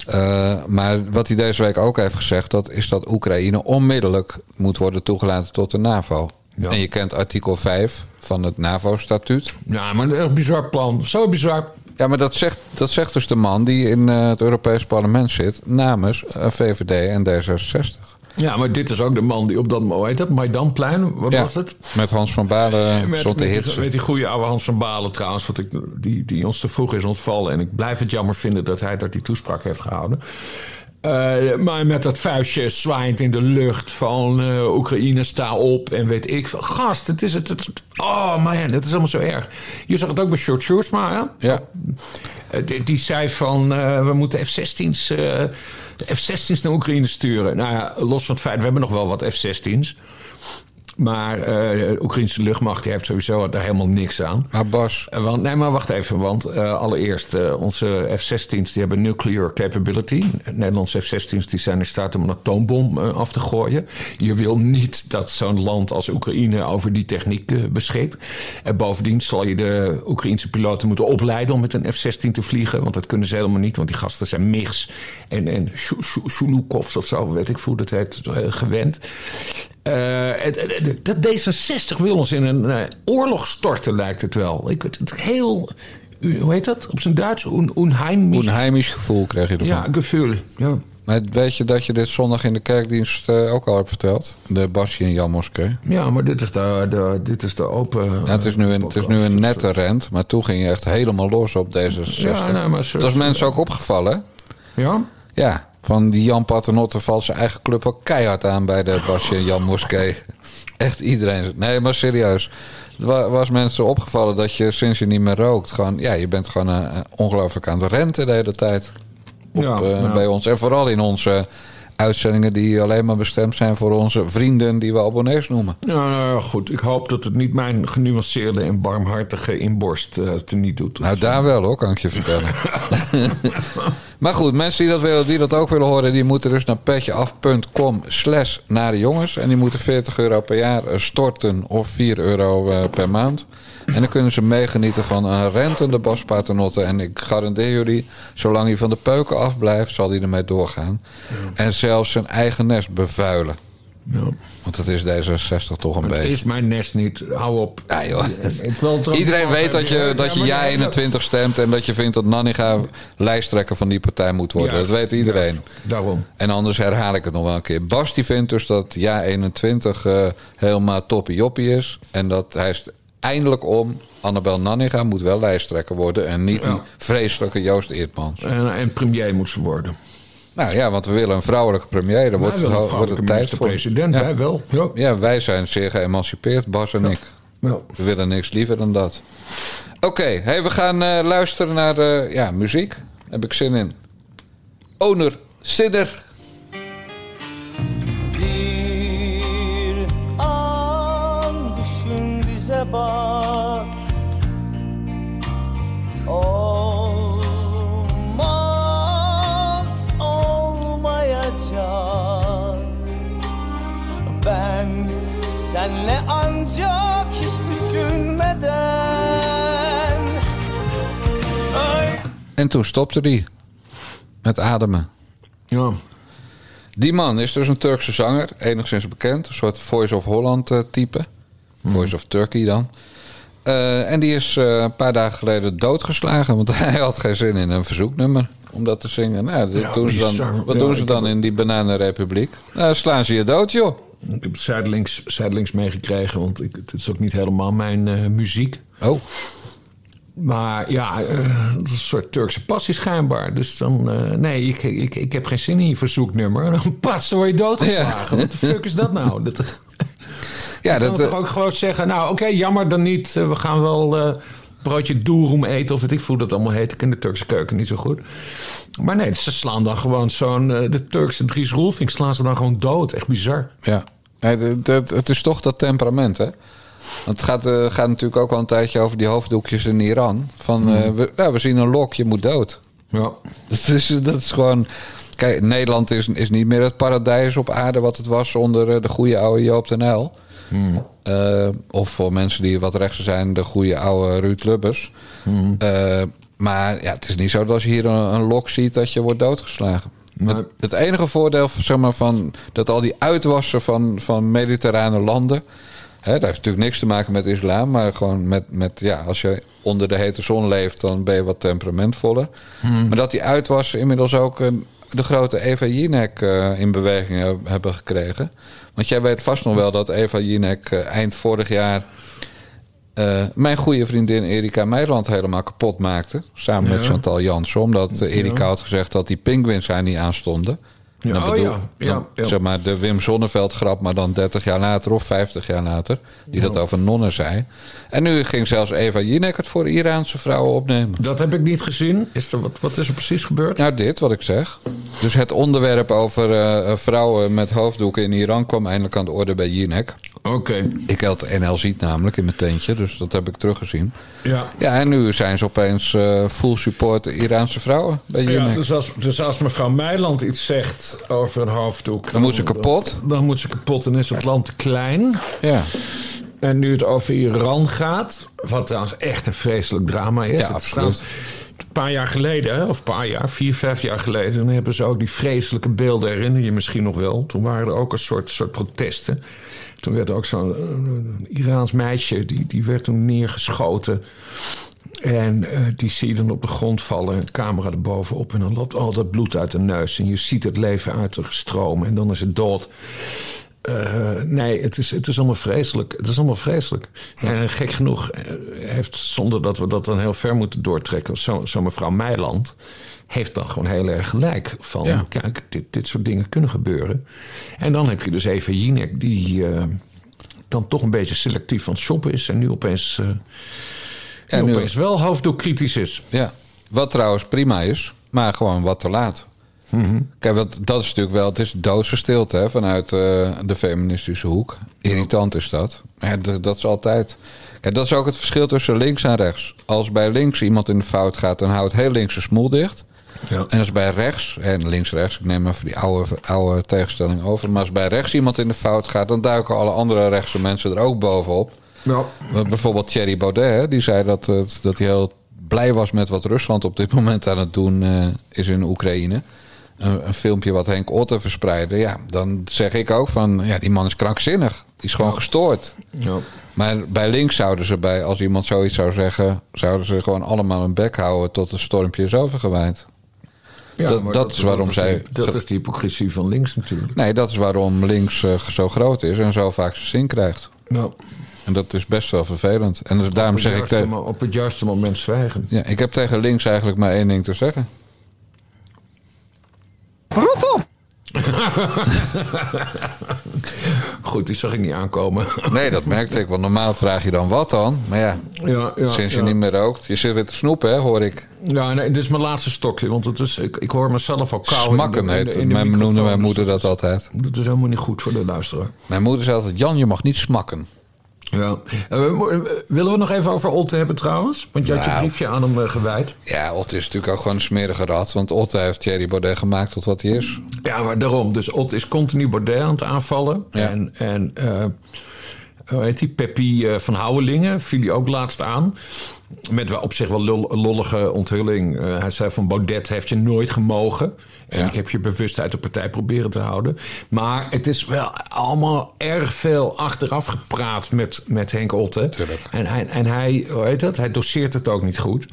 Eh, maar wat hij deze week ook heeft gezegd, dat is dat Oekraïne onmiddellijk moet worden toegelaten tot de NAVO. En je kent artikel 5 van het NAVO-statuut. Ja, maar een echt bizar plan. Zo bizar. Ja, maar dat zegt, dat zegt dus de man die in eh, het Europees Parlement zit namens eh, VVD en D66. Ja, maar dit is ook de man die op dat, hoe heet dat, Maidanplein, wat Ja, was het? Met Hans van Balen Met, stond te met, met die goede oude Hans van Balen trouwens, wat ik, die, die ons te vroeg is ontvallen. En ik blijf het jammer vinden dat hij dat die toespraak heeft gehouden. Eh, maar met dat vuistje zwaaiend in de lucht van eh, Oekraïne, sta op en weet ik. Gast, het is het. het oh man, het is allemaal zo erg. Je zag het ook bij Short Sjoerdsma, hè? Ja. Eh, die, zei van eh, we moeten F-16's, eh, de F-16's naar Oekraïne sturen. Nou ja, los van het feit, we hebben nog wel wat F-16's. Maar eh, de Oekraïnse luchtmacht heeft sowieso daar helemaal niks aan. Maar Bas... Eh, want, nee, maar wacht even. Want eh, allereerst, onze F-16's die hebben nuclear capability. Nederlandse F-16's die zijn in staat om een atoombom af te gooien. Je wil niet dat zo'n land als Oekraïne over die techniek beschikt. En bovendien zal je de Oekraïnse piloten moeten opleiden om met een F-16 te vliegen. Want dat kunnen ze helemaal niet. Want die gasten zijn MIGs en, en Shu- Shu- Shulukovs of zo, weet ik hoe dat heet, gewend. Eh, het, het- dat D66 wil ons in een eh, oorlog storten, lijkt het wel. Ik, het, het heel, hoe heet dat op zijn Duits? Un, unheimlich. Onheimisch gevoel krijg je ervan. Ja, gevoel. Ja. Maar weet je dat je dit zondag in de kerkdienst eh, ook al hebt verteld? De Basje en Jan Moskee. ja, maar dit is de, de, dit is de open... Ja, het is nu een, het is nu een nette rent, maar toen ging je echt helemaal los op deze 60. Ja, maar zo- dat is mensen ook opgevallen. Ja? Ja, van die Jan Paternotte valt zijn eigen club ook keihard aan bij de Basje en Jan Moskee. Echt iedereen. Nee, maar serieus. Het wa- was mensen opgevallen dat je sinds je niet meer rookt, gewoon, ja, je bent gewoon eh, ongelooflijk aan het renten de hele tijd. Op, Ja, eh, ja. Bij ons. En vooral in onze uitzendingen die alleen maar bestemd zijn voor onze vrienden die we abonnees noemen. Ja, nou ja, goed. Ik hoop dat het niet mijn genuanceerde en barmhartige inborst eh teniet doet. Nou, daar wel hoor, kan ik je vertellen. [LAUGHS] [LAUGHS] maar goed, mensen die dat, willen, die dat ook willen horen... die moeten dus naar petjeaf.com slash naar de jongens. En die moeten 40 euro per jaar eh, storten of 4 euro eh, per maand. En dan kunnen ze meegenieten van een rentende Bas Paternotte. En ik garandeer jullie, zolang hij van de peuken afblijft... zal hij ermee doorgaan. En zelfs zijn eigen nest bevuilen. Ja. Want dat is D66 toch een Het beetje. is mijn nest niet. Hou op. Ja, joh. Ik het er Iedereen weet dat je, dat je ja nee, 21 stemt en dat je vindt dat Nanninga lijsttrekker van die partij moet worden. Juist, dat weet iedereen. Daarom. En anders herhaal ik het nog wel een keer. Bas die vindt dus dat ja 21 eh, helemaal toppie joppie is. En dat hij is eindelijk om. Annabel Nanninga moet wel lijsttrekker worden en niet die vreselijke Joost Eertmans. En, en premier moet ze worden. Nou ja, want we willen een vrouwelijke premier. Dan wordt het, wordt het tijd voor. minister-president, wij wel. Ja. Ja, wij zijn zeer geëmancipeerd, Bas en ik. Ja. We willen niks liever dan dat. Oké, hey, we gaan eh, luisteren naar eh, ja, muziek. Heb ik zin in. Owner Sidder. Olmaz olmayacak Ben senle ancak hiç düşünmeden Ay En toen stopte hij met ademen. Ja. Die man is dus een Turkse zanger, enigszins bekend. Een soort Voice of Holland eh, type. Voice of Turkey dan. Eh, en die is eh, een paar dagen geleden doodgeslagen. Want [LAUGHS] hij had geen zin in een verzoeknummer om dat te zingen. Nou, Ja, doen ze dan, wat Ja, doen ze dan heb- in die bananenrepubliek? Nou, slaan ze je dood, joh. Ik heb het zijdelings, zijdelings meegekregen, want ik, het is ook niet helemaal mijn eh, muziek. Oh. Maar ja, eh, dat is een soort Turkse passie schijnbaar. Dus dan, nee, ik, ik, ik heb geen zin in je verzoeknummer. Dan [LAUGHS] pas, dan word je doodgeslagen. Wat de fuck is dat nou? [LAUGHS] Dat, Ja, je kan dat, toch eh, ook gewoon zeggen, nou oké, jammer dan niet. Eh, we gaan wel eh broodje doeroem eten of weet ik hoe dat allemaal heet. Ik ken de Turkse keuken niet zo goed. Maar nee, ze slaan dan gewoon zo'n... de Turkse Dries Roelvink slaan ze dan gewoon dood. Echt bizar. Ja, dat- dat- het is toch dat temperament, hè? Want het gaat, eh, gaat natuurlijk ook al een tijdje over die hoofddoekjes in Iran. Van, eh, we, ja, we zien een lok, je moet dood. Ja. Dat is, dat is gewoon... Kijk, Nederland is, is niet meer het paradijs op aarde wat het was onder de goede oude Joop den Uyl. Eh, of voor mensen die wat rechtser zijn, de goede oude Ruud Lubbers. Eh, maar ja, het is niet zo dat als je hier een, een lok ziet dat je wordt doodgeslagen. Het, het enige voordeel zeg maar, van dat al die uitwassen van, van mediterrane landen. Hè, dat heeft natuurlijk niks te maken met islam, maar gewoon met, met ja, als je onder de hete zon leeft, dan ben je wat temperamentvoller. Hmm. Maar dat die uitwassen inmiddels ook een, de grote Eva Jinek eh, in beweging heb- hebben gekregen. Want jij weet vast nog wel dat Eva Jinek eh, eind vorig jaar eh, mijn goede vriendin Erika Meiland helemaal kapot maakte. Samen met. Chantal Jansen. Omdat eh, Erika Ja. had gezegd dat die pinguïns haar niet aanstonden. Ja, Dan oh bedoel- ja, ja, dan. Zeg maar de Wim Sonneveld grap, maar dan 30 jaar later of 50 jaar later. Die dat over nonnen zei. En nu ging zelfs Eva Jinek het voor Iraanse vrouwen opnemen. Dat heb ik niet gezien. Is er, wat, wat is er precies gebeurd? Nou, dit wat ik zeg. Dus het onderwerp over eh, vrouwen met hoofddoeken in Iran kwam eindelijk aan de orde bij Jinek. Oké. Ik had NL ziet namelijk in mijn tentje, dus dat heb ik teruggezien. Ja. Ja, en nu zijn ze opeens eh, full support Iraanse vrouwen bij Ja, dus, als, dus als mevrouw Meiland iets zegt over een hoofddoek... Dan moet ze kapot. Dan, dan moet ze kapot en is het land te klein. Ja. En nu het over Iran gaat, wat trouwens echt een vreselijk drama is. Ja, absoluut. Een paar jaar geleden, of een paar jaar, vier, vijf jaar geleden... dan hebben ze ook die vreselijke beelden, herinner je misschien nog wel. Toen waren er ook een soort, soort protesten. Toen werd ook zo'n eh, Iraans meisje, die, die werd toen neergeschoten... En eh, die zie je dan op de grond vallen, een camera erbovenop... en dan loopt al dat bloed uit de neus... en je ziet het leven uit de stroom en dan is het dood. Eh, nee, het is, het is allemaal vreselijk. Het is allemaal vreselijk. En gek genoeg heeft, zonder dat we dat dan heel ver moeten doortrekken... zo, zo mevrouw Meiland heeft dan gewoon heel erg gelijk. Van, Ja. kijk, dit, dit soort dingen kunnen gebeuren. En dan heb je dus even Jinek... die eh, dan toch een beetje selectief van shoppen is... en nu opeens... eh, En nu opeens wel hoofddoekkritisch is. Ja, wat trouwens prima is, maar gewoon wat te laat. Kijk, wat, dat is natuurlijk wel, het is doodse stilte hè, vanuit eh, de feministische hoek. Irritant is dat. Ja, dat, dat is altijd. Kijk, dat is ook het verschil tussen links en rechts. Als bij links iemand in de fout gaat, dan houdt heel links zijn smoel dicht. Ja. En als bij rechts, en links-rechts, ik neem even die oude, oude tegenstelling over. Maar als bij rechts iemand in de fout gaat, dan duiken alle andere rechtse mensen er ook bovenop. Ja. Want Bijvoorbeeld Thierry Baudet, die zei dat, het- dat hij heel blij was met wat Rusland op dit moment aan het doen eh, is in Oekraïne. Een, een filmpje wat Henk Otte verspreidde. Ja, dan zeg ik ook van, ja, die man is krankzinnig. Die is gewoon gestoord. Ja. Maar bij links zouden ze bij, als iemand zoiets zou zeggen, zouden ze gewoon allemaal een bek houden tot het stormpje is overgewaaid. Ja, dat, dat, is waarom zij. de- Dat is de hypocrisie van links natuurlijk. Nee, dat is waarom links eh, zo groot is en zo vaak zijn zin krijgt. Nou, En dat is best wel vervelend. En dus daarom op, het zeg ik juiste, tegen. op het juiste moment zwijgen. Ja, ik heb tegen links eigenlijk maar één ding te zeggen. Rot op! Goed, die zag ik niet aankomen. Nee, dat merkte ik. Want normaal vraag je dan wat dan. Maar ja, Ja, ja, sinds je ja. niet meer rookt. Je zit weer te snoepen, hè, hoor ik. Ja, nee, dit is mijn laatste stokje. Want het is, ik, ik hoor mezelf al kauwen. Smakken heet. in Mijn, noemde mijn moeder dat altijd. Dat is helemaal niet goed voor de luisteraar. Mijn moeder zei altijd, Jan, je mag niet smakken. Ja. Eh, eh, willen we nog even over Otte hebben trouwens? Want je had je Nou. briefje aan hem eh, gewijd. Ja, Otte is natuurlijk ook gewoon een smerige rat. Want Otte heeft Thierry Baudet gemaakt tot wat hij is. Ja, maar daarom. Dus Otte is continu Baudet aan het aanvallen. Ja. En, en eh, hoe heet die? Peppy van Houwelingen viel hij ook laatst aan. Met op zich wel lol- lollige onthulling. Hij zei van Baudet heeft je nooit gemogen. En Ja. ik heb je bewust uit de partij proberen te houden. Maar het is wel allemaal erg veel achteraf gepraat met, met Henk Otte. Tuurlijk. En hij, en hij, hoe heet dat? Hij doseert het ook niet goed.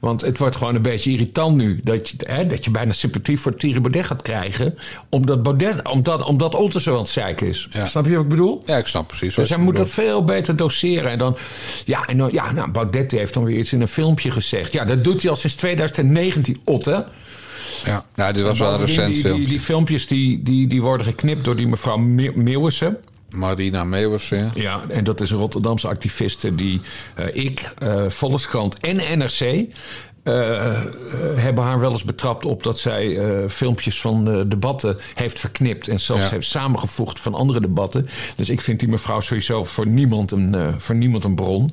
Want het wordt gewoon een beetje irritant nu. Dat je, hè, dat je bijna sympathie voor Thierry Baudet gaat krijgen. Omdat, Baudet, omdat, omdat Otte zo aan het zeiken is. Ja. Snap je wat ik bedoel? Ja, ik snap precies Dus hij moet dat veel beter doseren. En dan, ja, en dan, ja nou, Baudet heeft heeft dan weer iets in een filmpje gezegd. Ja, dat doet hij al sinds 2019, Otte. Ja, nou, dit was wel een recent die, film. Die, die filmpjes die, die, die worden geknipt door die mevrouw Me- Meeuwissen. Marina Meeuwers, ja. Ja, en dat is een Rotterdamse activiste die eh, ik, eh Volkskrant en NRC... eh, hebben haar wel eens betrapt op dat zij filmpjes van debatten heeft verknipt. En zelfs Ja. heeft samengevoegd van andere debatten. Dus ik vind die mevrouw sowieso voor niemand een, voor niemand een bron.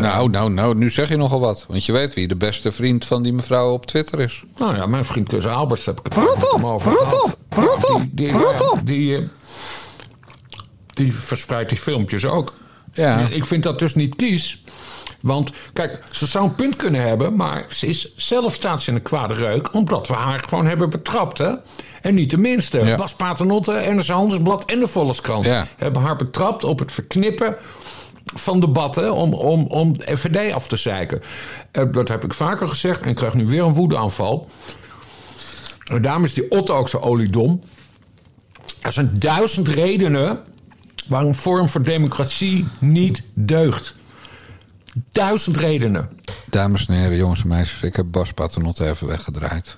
Nou, nou, nou, nu zeg je nogal wat. Want je weet wie de beste vriend van die mevrouw op Twitter is. Nou ja, mijn vriend Kus Alberts heb ik het met hem over gehad. Die, die, ja, die, eh, die verspreidt die filmpjes ook. Ja. En Ik vind dat dus niet kies. Want kijk, ze zou een punt kunnen hebben, maar ze is zelf staat ze in een kwade reuk, omdat we haar gewoon hebben betrapt, hè? En niet de minste. Ja. Bas Paternotte, NRC Handelsblad en de Volkskrant Ja. hebben haar betrapt op het verknippen van debatten om, om, om de FVD af te zeiken. Eh, Dat heb ik vaker gezegd en ik krijg nu weer een woedeaanval. En daarom is die Otto ook zo oliedom. Er zijn duizend redenen waarom Forum voor Democratie niet deugt. Duizend redenen. Dames en heren, jongens en meisjes, ik heb Bas Paternotte even weggedraaid.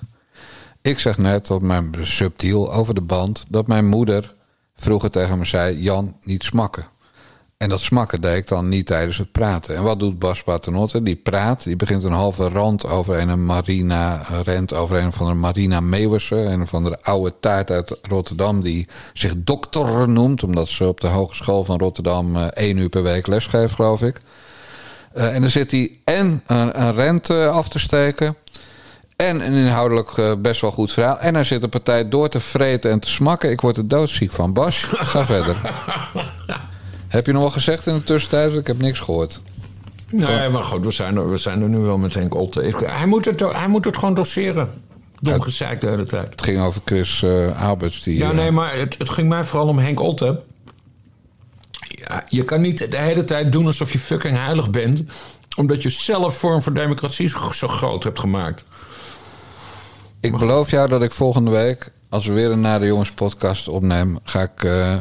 Ik zeg net op mijn subtiel over de band dat mijn moeder vroeger tegen me zei: Jan, niet smakken. En dat smakken deed ik dan niet tijdens het praten. En wat doet Bas Paternotte? Die praat, die begint een halve rand over een Marina, rent over een van de Marina Meeuwissen, een van de oude taart uit Rotterdam, die zich dokter noemt, omdat ze op de Hogeschool van Rotterdam eh, één uur per week lesgeeft, geloof ik. Eh, en dan zit hij en een, een rent eh, af te steken. En een inhoudelijk best wel goed verhaal. En hij zit de partij door te vreten en te smakken. Ik word er doodziek van. Bas, ga verder. [LAUGHS] Heb je nog wel gezegd in de tussentijd? Ik heb niks gehoord. Nee, maar goed, we zijn er, we zijn er nu wel met Henk Otte. Ik- Hij moet het, hij moet het gewoon doseren. Dom gezeikt de hele tijd. Het ging over Chris eh Alberts. Die, Ja, eh, nee, maar het, het ging mij vooral om Henk Otte. Ja, je kan niet de hele tijd doen alsof je fucking heilig bent... omdat je zelf Vorm voor Democratie zo groot hebt gemaakt. Ik beloof jou dat ik volgende week, als we weer een Na de Jongens podcast opnemen... ga ik eh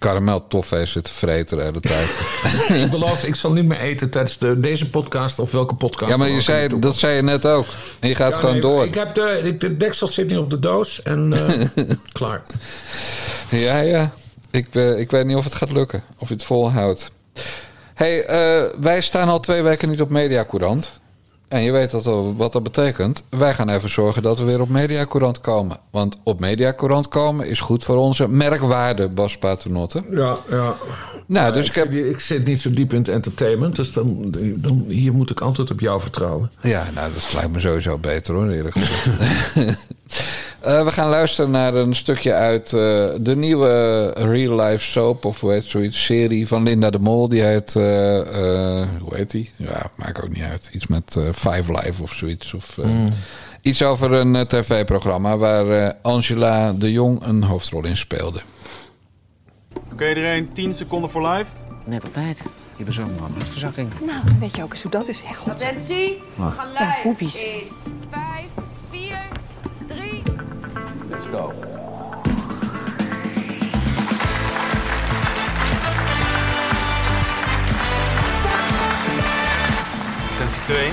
karamel toffee zitten vreten de hele tijd. [LAUGHS] ik beloof, ik zal niet meer eten tijdens de, deze podcast of welke podcast. ja, maar je zei, dat zei je net ook. En je gaat Ja, gewoon nee, door. Ik heb de, deksel zit nu op de doos en eh, [LAUGHS] klaar. Ja, ja. Ik, eh, ik weet niet of het gaat lukken. Of je het volhoudt. hey, eh, wij staan al twee weken niet op Mediacourant. En je weet dat, wat dat betekent. Wij gaan even zorgen dat we weer op Mediacourant komen. Want op Mediacourant komen is goed voor onze merkwaarde, Bas Paternotte. Ja, ja. Nou, dus ik, ik heb... zit, ik zit niet zo diep in het entertainment, dus dan, dan, hier moet ik altijd op jou vertrouwen. Ja, nou, dat lijkt me sowieso beter hoor, eerlijk gezegd. [LAUGHS] Eh, we gaan luisteren naar een stukje uit eh, de nieuwe real life soap, of hoe heet zoiets, serie van Linda de Mol. Die heet, eh, eh, hoe heet die? Ja, maakt ook niet uit. Iets met eh, Five Live of zoiets. Of, eh, Mm. Iets over een tv-programma waar eh, Angela de Jong een hoofdrol in speelde. Oké iedereen, 10 seconden voor live. Net op tijd. Je bent zo'n man. Hartverzakking. Nou, weet je ook eens hoe dat is? Echt goed. Attentie, Wacht. geluid. Ja, poepies. In 5, 4, 3. Let's go. Attentie 2.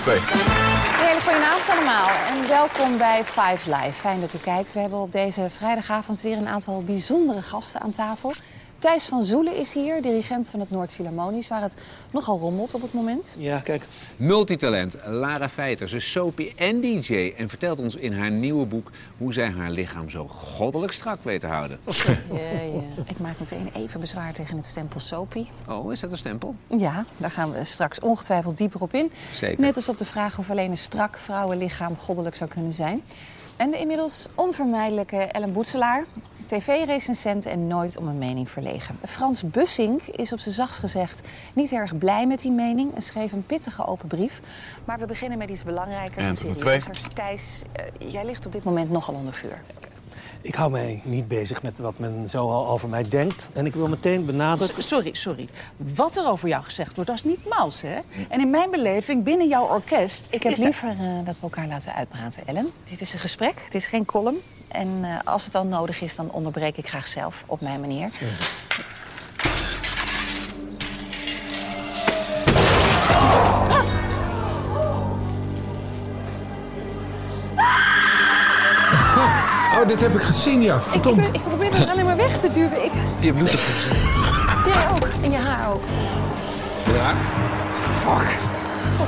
2. Een hele goede avond allemaal en welkom bij Five Live. Fijn dat u kijkt. We hebben op deze vrijdagavond weer een aantal bijzondere gasten aan tafel. Thijs van Zoelen is hier, dirigent van het Noord-Philharmonisch... waar het nogal rommelt op het moment. Ja, kijk. Multitalent, Lara Feiter. Ze is soapie en DJ. En vertelt ons in haar nieuwe boek hoe zij haar lichaam zo goddelijk strak weet te houden. Ja, ja. Ik maak meteen even bezwaar tegen het stempel Soapie. Oh, is dat een stempel? Ja, daar gaan we straks ongetwijfeld dieper op in. Zeker. Net als op de vraag of alleen een strak vrouwenlichaam goddelijk zou kunnen zijn. En de inmiddels onvermijdelijke Ellen Boetselaar, tv-recensent en nooit om een mening verlegen. Frans Bussink is op zijn zachtst gezegd niet erg blij met die mening en schreef een pittige open brief. Maar we beginnen met iets belangrijkers En serieuzers. Thijs, eh, jij ligt op dit moment nogal onder vuur. Ik hou mij niet bezig met wat men zo al over mij denkt. En ik wil meteen benadrukken... S- Sorry, sorry. Wat er over jou gezegd wordt, dat is niet mals, hè? En in mijn beleving, binnen jouw orkest... Ik heb er- liever eh, dat we elkaar laten uitpraten, Ellen. Dit is een gesprek, het is geen column. En eh, als het dan nodig is, dan onderbreek ik graag zelf op mijn manier. Oh, dit heb ik gezien, ja. Ik, Verdomd. ik probeer het alleen maar weg te duwen. Ik, Je moet het gezien. jij ook. En je haar ook. Ja. Fuck.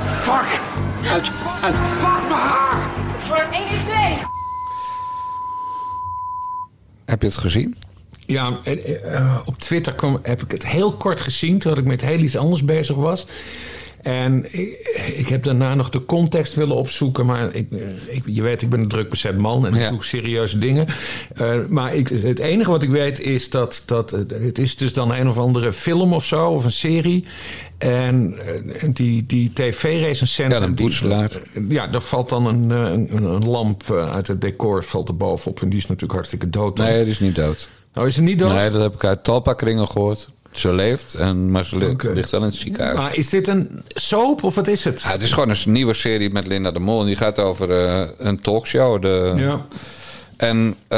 Fuck. Het, het fuck mijn haar. Voor 1 en 2. Heb je het gezien? Ja, eh, eh, op Twitter kwam, heb ik het heel kort gezien... terwijl ik met heel iets anders bezig was. En ik, ik heb daarna nog de context willen opzoeken... maar ik, ik, je weet, ik ben een druk bezet man en ik doe serieuze dingen. Eh, maar ik, het enige wat ik weet is dat, dat... eh, Het is dus dan een of andere film of zo, of een serie... En eh, die, die tv-recensent... Ja, een boetselaar. Ja, daar valt dan een, een, een lamp uit het decor valt er bovenop. En die is natuurlijk hartstikke dood. dan. Nee, die is niet dood. Oh, is ze niet dood? Nee, dat heb ik uit talpa-kringen gehoord. Ze leeft, en, maar ze li- ligt wel in het ziekenhuis. Maar is dit een soap of wat is het? Ja, het is gewoon een nieuwe serie met Linda de Mol. En die gaat over eh, een talkshow. De... Ja. En eh,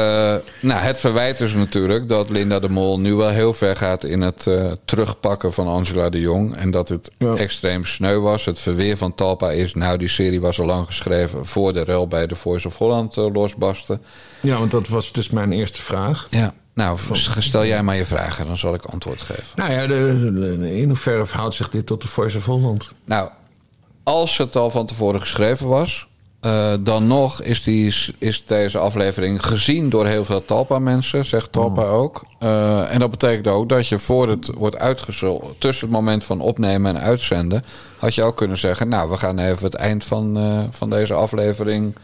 nou, het verwijt is natuurlijk dat Linda de Mol nu wel heel ver gaat in het eh, terugpakken van Angela de Jong. En dat het extreem sneu was. Het verweer van Talpa is, nou die serie was al lang geschreven voor de rel bij de Voice of Holland losbarsten. Ja, want dat was dus mijn eerste vraag. Ja. Nou, stel jij maar je vragen, dan zal ik antwoord geven. Nou ja, de, de- in hoeverre verhoudt zich dit tot de Voice of Holland? Nou, als het al van tevoren geschreven was, eh, dan nog is, die, is deze aflevering gezien door heel veel Talpa-mensen, zegt Talpa ook. Eh, en dat betekent ook dat je voor het wordt uitgezonden, tussen het moment van opnemen en uitzenden, had je ook kunnen zeggen: Nou, we gaan even het eind van, eh, van deze aflevering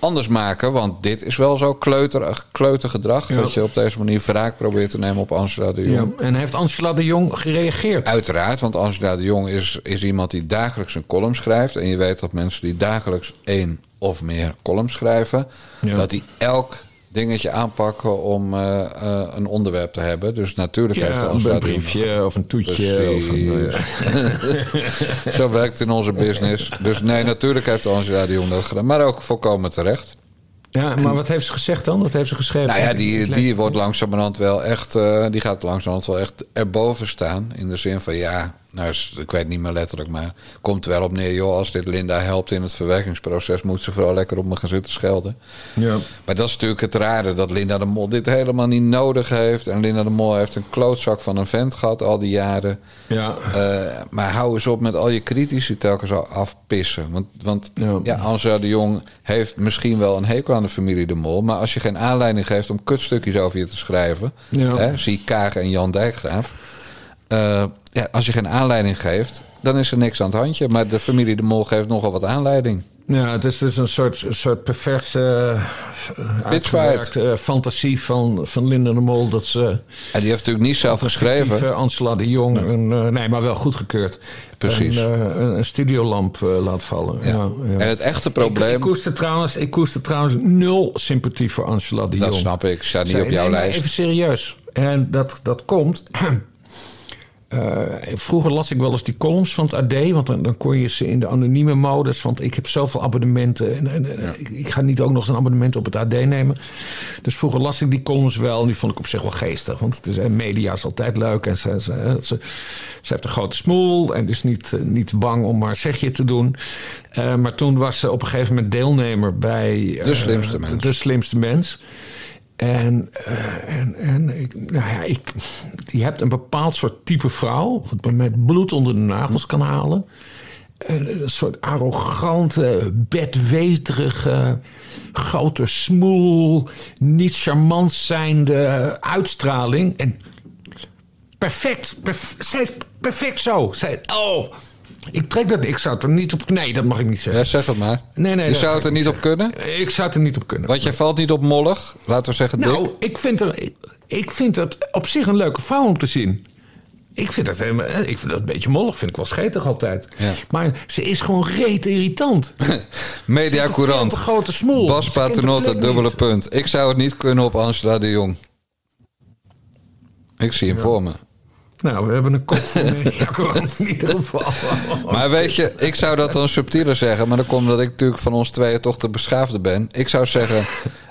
anders maken. Want dit is wel zo kleuter, kleutergedrag. Ja. Dat je op deze manier wraak probeert te nemen op Angela de Jong. Ja, en heeft Angela de Jong gereageerd? Uiteraard, want Angela de Jong is, is iemand die dagelijks een column schrijft. En je weet dat mensen die dagelijks één of meer columns schrijven... Ja. dat die elk dingetje aanpakken om eh, eh, een onderwerp te hebben. Dus natuurlijk Ja, heeft een de Jong- briefje of een toetje. Of een, Precies. [LAUGHS] [LAUGHS] Zo werkt het in onze business. Dus nee, natuurlijk heeft Angela de Jong dat gedaan. Maar ook volkomen terecht. ja, maar wat heeft ze gezegd dan? Wat heeft ze geschreven? Nou ja, die, die het. wordt langzamerhand wel echt. eh, die gaat langzamerhand wel echt erboven staan. In de zin van ja, nou, ik weet niet meer letterlijk, maar komt er wel op neer, joh, als dit Linda helpt in het verwerkingsproces, moet ze vooral lekker op me gaan zitten schelden. Ja. Maar dat is natuurlijk het rare, dat Linda de Mol dit helemaal niet nodig heeft. En Linda de Mol heeft een klootzak van een vent gehad al die jaren. Ja. Eh, maar hou eens op met al je critici telkens al afpissen. Want, want ja. Angela de Jong heeft misschien wel een hekel aan de familie de Mol. Maar als je geen aanleiding geeft om kutstukjes over je te schrijven. Ja. Hè, zie Kaag en Jan Dijkgraaf. Eh, ja, als je geen aanleiding geeft, dan is er niks aan het handje. Maar de familie de Mol geeft nogal wat aanleiding. Ja, het is dus een soort, een soort perverse, uh, fantasie van, van Linda de Mol. Dat ze En die heeft natuurlijk niet zelf geschreven. Angela de Jong, een, uh, nee, maar wel goedgekeurd. Precies. Een, uh, een, een studiolamp laat vallen. Ja. Ja, ja. En het echte probleem... Ik, ik, koester trouwens, ik koester trouwens nul sympathie voor Angela de Jong. Dat snap ik. Ik sta niet Zij, op jouw nee, lijst. Even serieus. En dat, dat komt... Uh, vroeger las ik wel eens die columns van het AD, want dan, dan, kon je ze in de anonieme modus. Want ik heb zoveel abonnementen en, en ja. ik, ik, ga niet ook nog eens een abonnement op het AD nemen. Dus vroeger las ik die columns wel en die vond ik op zich wel geestig. Want het is, en media is altijd leuk en ze, ze, ze, ze heeft een grote smoel en is niet, niet bang om maar zegje te doen. Uh, maar toen was ze op een gegeven moment deelnemer bij de slimste mens. De slimste mens. En, uh, en, en ik, nou ja, ik, je hebt een bepaald soort type vrouw, wat met bloed onder de nagels kan halen. Een, soort arrogante, bedweterige, grote smoel, niet charmant zijnde uitstraling. En perfect, perf, zij is perfect zo. Zij, oh, ik trek dat. Ik zou het er niet op. Nee, dat mag ik niet zeggen. Ja, zeg het maar. Nee, nee. Je zou het er niet op kunnen? Ik zou het er niet op kunnen. Want jij valt niet op mollig, laten we zeggen nou, dik. ik vind, er, ik, ik vind het op zich een leuke vrouw om te zien. Ik vind, dat, helemaal, ik vind dat een beetje mollig, vind ik wel schetig altijd. Ja. Maar ze is gewoon reet irritant. [LAUGHS] Media Courant. grote smoel. Bas Paternotte, dubbele niet. punt. Ik zou het niet kunnen op Angela de Jong. Ik zie hem ja. voor me. Nou, we hebben een kop Courant [LAUGHS] in ieder geval. Maar weet je, ik zou dat dan subtieler zeggen. Maar dan komt dat ik natuurlijk van ons tweeën toch de beschaafde ben. Ik zou zeggen...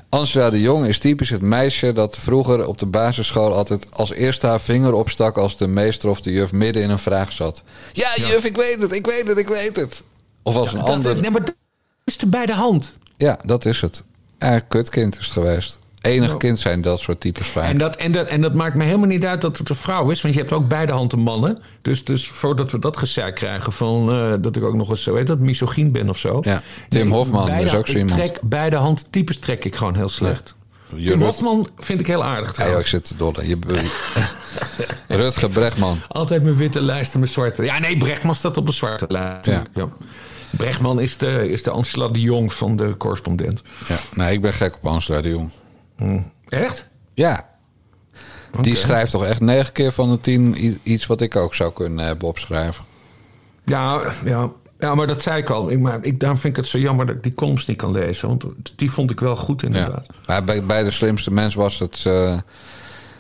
Angela de Jong is typisch het meisje dat vroeger op de basisschool altijd als eerste haar vinger opstak als de meester of de juf midden in een vraag zat. Ja, juf, ik weet het, ik weet het, ik weet het. Of als ja, een ander. Nee, maar dat is er bij de hand. Ja, dat is het. Ja, kutkind is het geweest. Enig Ja. kind zijn dat soort types vaak. En dat, en, dat, en dat maakt me helemaal niet uit dat het een vrouw is. Want je hebt ook beide handen mannen. Dus, dus voordat we dat gezeik krijgen van eh, dat ik ook nog eens zo weet dat misogyn ben of zo. Ja, Tim Hofman beide- is ook zo iemand. Trek, beide handtypes trek ik gewoon heel slecht. Je Tim Rut- Hofman vind ik heel aardig Ja, trouwens. joh, ik zit te dollen. Je, [LAUGHS] Rutger Brechtman. Altijd mijn witte lijst en mijn zwarte. Ja, nee, Brechtman staat op de zwarte lijst. Ja. Ja. Brechtman is de, is de Angela de Jong van de correspondent. Ja, nee, ik ben gek op Angela de Jong. Echt? Ja. Die schrijft toch echt negen keer van de tien iets wat ik ook zou kunnen hebben opschrijven. Ja, ja, ja, maar dat zei ik al. Ik, maar ik, daarom vind ik het zo jammer dat ik die columns niet kan lezen. Want die vond ik wel goed inderdaad. Maar bij, bij de slimste mens was het eh,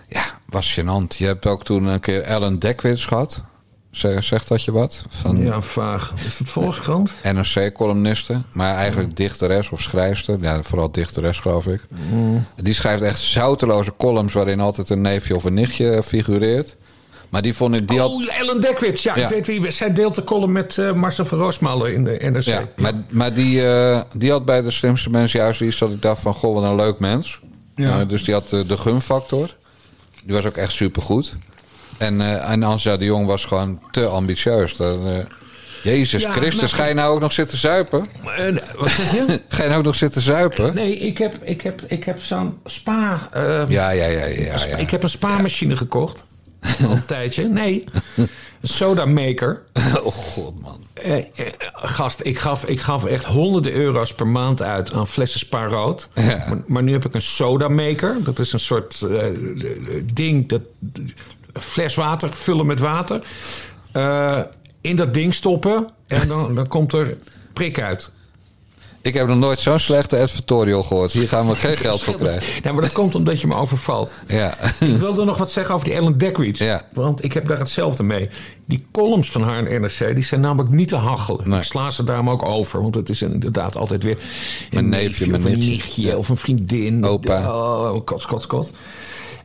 ja, was gênant. Je hebt ook toen een keer Ellen Dekwits gehad. Zeg, zegt dat je wat? Van Ja, vaag. Is het Volkskrant? NRC-columniste. Maar eigenlijk dichteres of schrijfster. Ja, vooral dichteres geloof ik. Mm. Die schrijft echt zouteloze columns... waarin altijd een neefje of een nichtje figureert. Maar die vond ik... Die had, Oh, Ellen Dekwits. Ja, Ja. ik weet wie. Zij deelt de column met eh, Marcel van Roosmalen in de NRC. Ja, maar, maar die, eh, die had bij de slimste mensen juist iets dat ik dacht van... goh, wat een leuk mens. Ja. Eh, dus die had de, de gunfactor. Die was ook echt supergoed. En, eh en Angela de Jong was gewoon te ambitieus. Dan, eh, Jezus Ja, Christus, maar- ga je nou ook nog zitten zuipen? Eh, wat zeg [LAUGHS] je? Ga je nou ook nog zitten zuipen? Nee, ik heb, ik heb, ik heb zo'n spa... eh, Ja, ja, ja, ja. ja. Ik heb een spa-machine gekocht. [LAUGHS] Al een tijdje. Nee, een soda maker. [LAUGHS] Oh god, man. Eh, eh, gast, ik gaf, ik gaf echt honderden euro's per maand uit aan flessen spa rood. Ja. Maar, maar nu heb ik een soda maker. Dat is een soort ding, dat fles water vullen met water. Eh, in dat ding stoppen en dan, dan komt er prik uit. Ik heb nog nooit zo'n slechte advertorial gehoord. Hier gaan we geen [LAUGHS] geld voor krijgen. Ja, maar dat komt omdat je me overvalt. Ja. Ik wilde nog wat zeggen over die Ellen Dekwits. Ja. Want ik heb daar hetzelfde mee. Die columns van haar in NRC die zijn namelijk niet te hachelen. Ik sla ze daarom ook over. Want het is inderdaad altijd weer Mijn een neefje, of mijn een nichtje. Ja. of een vriendin. Opa. Oh, kots, kots, kots.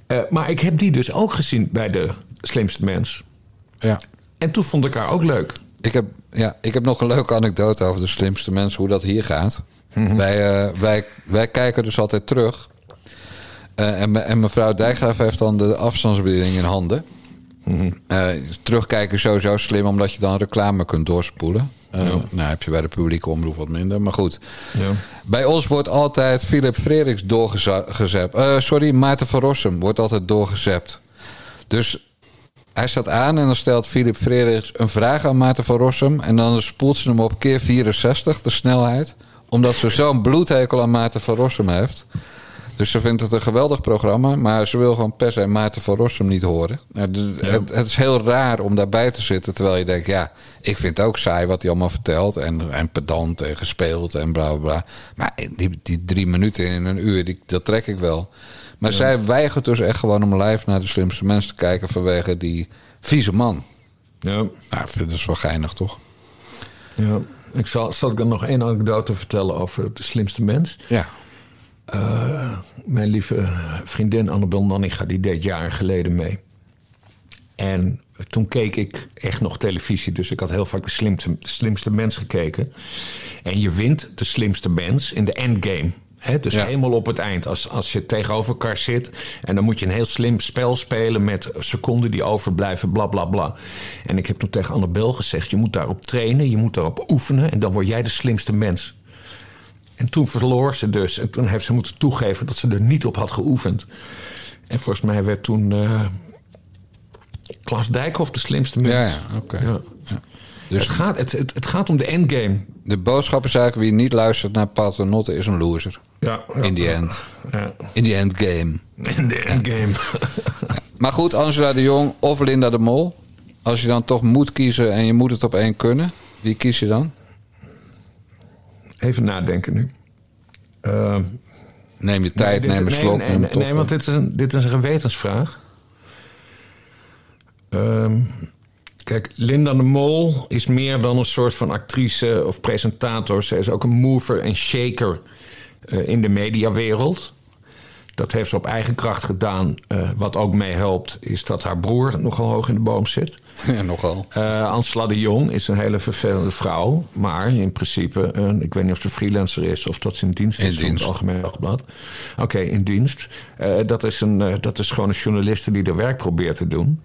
Eh, maar ik heb die dus ook gezien bij de slimste mens. Ja. En toen vond ik haar ook leuk. Ik heb, ja, ik heb nog een leuke anekdote over de slimste mensen, hoe dat hier gaat. Mhm. wij, eh, wij, wij kijken dus altijd terug. Eh, en, me- en mevrouw Dijkgraaf heeft dan de afstandsbediening in handen. Mhm. Eh, terugkijken is sowieso slim, omdat je dan reclame kunt doorspoelen. Eh, Nou heb je bij de publieke omroep wat minder, maar goed. Ja. Bij ons wordt altijd Philip Frederiks doorgezept. Eh sorry, Maarten van Rossum wordt altijd doorgezept. Dus hij staat aan en dan stelt Philip Frederiks een vraag aan Maarten van Rossum. En dan spoelt ze hem op keer 64, de snelheid. Omdat ze zo'n bloedhekel aan Maarten van Rossum heeft. Dus ze vindt het een geweldig programma. Maar ze wil gewoon per se Maarten van Rossum niet horen. Dus het, het is heel raar om daarbij te zitten. Terwijl je denkt, ja, ik vind het ook saai wat hij allemaal vertelt. En, en pedant en gespeeld en bla bla bla. Maar die, die drie minuten in een uur, die, dat trek ik wel. Maar Ja. zij weigert dus echt gewoon om live naar de slimste mensen te kijken vanwege die vieze man. Ja. Nou, dat is wel geinig, toch? Ja. Ik zal, zal ik dan nog één anekdote vertellen over de slimste mens? Ja. Mijn lieve vriendin Annabel Nanninga, die deed jaren geleden mee. En toen keek ik echt nog televisie, dus ik had heel vaak de slimste, slimste mens gekeken. En je wint de slimste mens in de endgame. Hè, dus Ja. helemaal op het eind, als, als je tegenover elkaar zit. En dan moet je een heel slim spel spelen met seconden die overblijven, bla bla bla. En ik heb toen tegen Annabel gezegd: je moet daarop trainen, je moet daarop oefenen. En dan word jij de slimste mens. En toen verloor ze dus. En toen heeft ze moeten toegeven dat ze er niet op had geoefend. En volgens mij werd toen eh Klaas Dijkhoff de slimste mens. Ja, ja, oké. Ja. Dus het, gaat, het, het, het gaat om de endgame. de boodschap is eigenlijk: wie niet luistert naar Paternotte is een loser. Ja, In the end. Ja. In the endgame. In de endgame. [LAUGHS] Maar goed, Angela de Jong of Linda de Mol. Als je dan toch moet kiezen en je moet het op één kunnen, wie kies je dan? Even nadenken nu. Eh, Neem je tijd, dit- neem een slok. Nee, nee, nee, want dit is een, dit is een gewetensvraag. Ehm, kijk, Linda de Mol is meer dan een soort van actrice of presentator. Ze is ook een mover en shaker eh, in de mediawereld. Dat heeft ze op eigen kracht gedaan. Eh, wat ook meehelpt, is dat haar broer nogal hoog in de boom zit. Ja, [LAUGHS] nogal. Eh Ansela de Jong is een hele vervelende vrouw. Maar in principe, ik weet niet of ze freelancer is of dat ze in dienst is. In dienst. Het Algemeen Dagblad. Oké, in dienst. Eh, dat, is een, eh, dat is gewoon een journaliste die haar werk probeert te doen.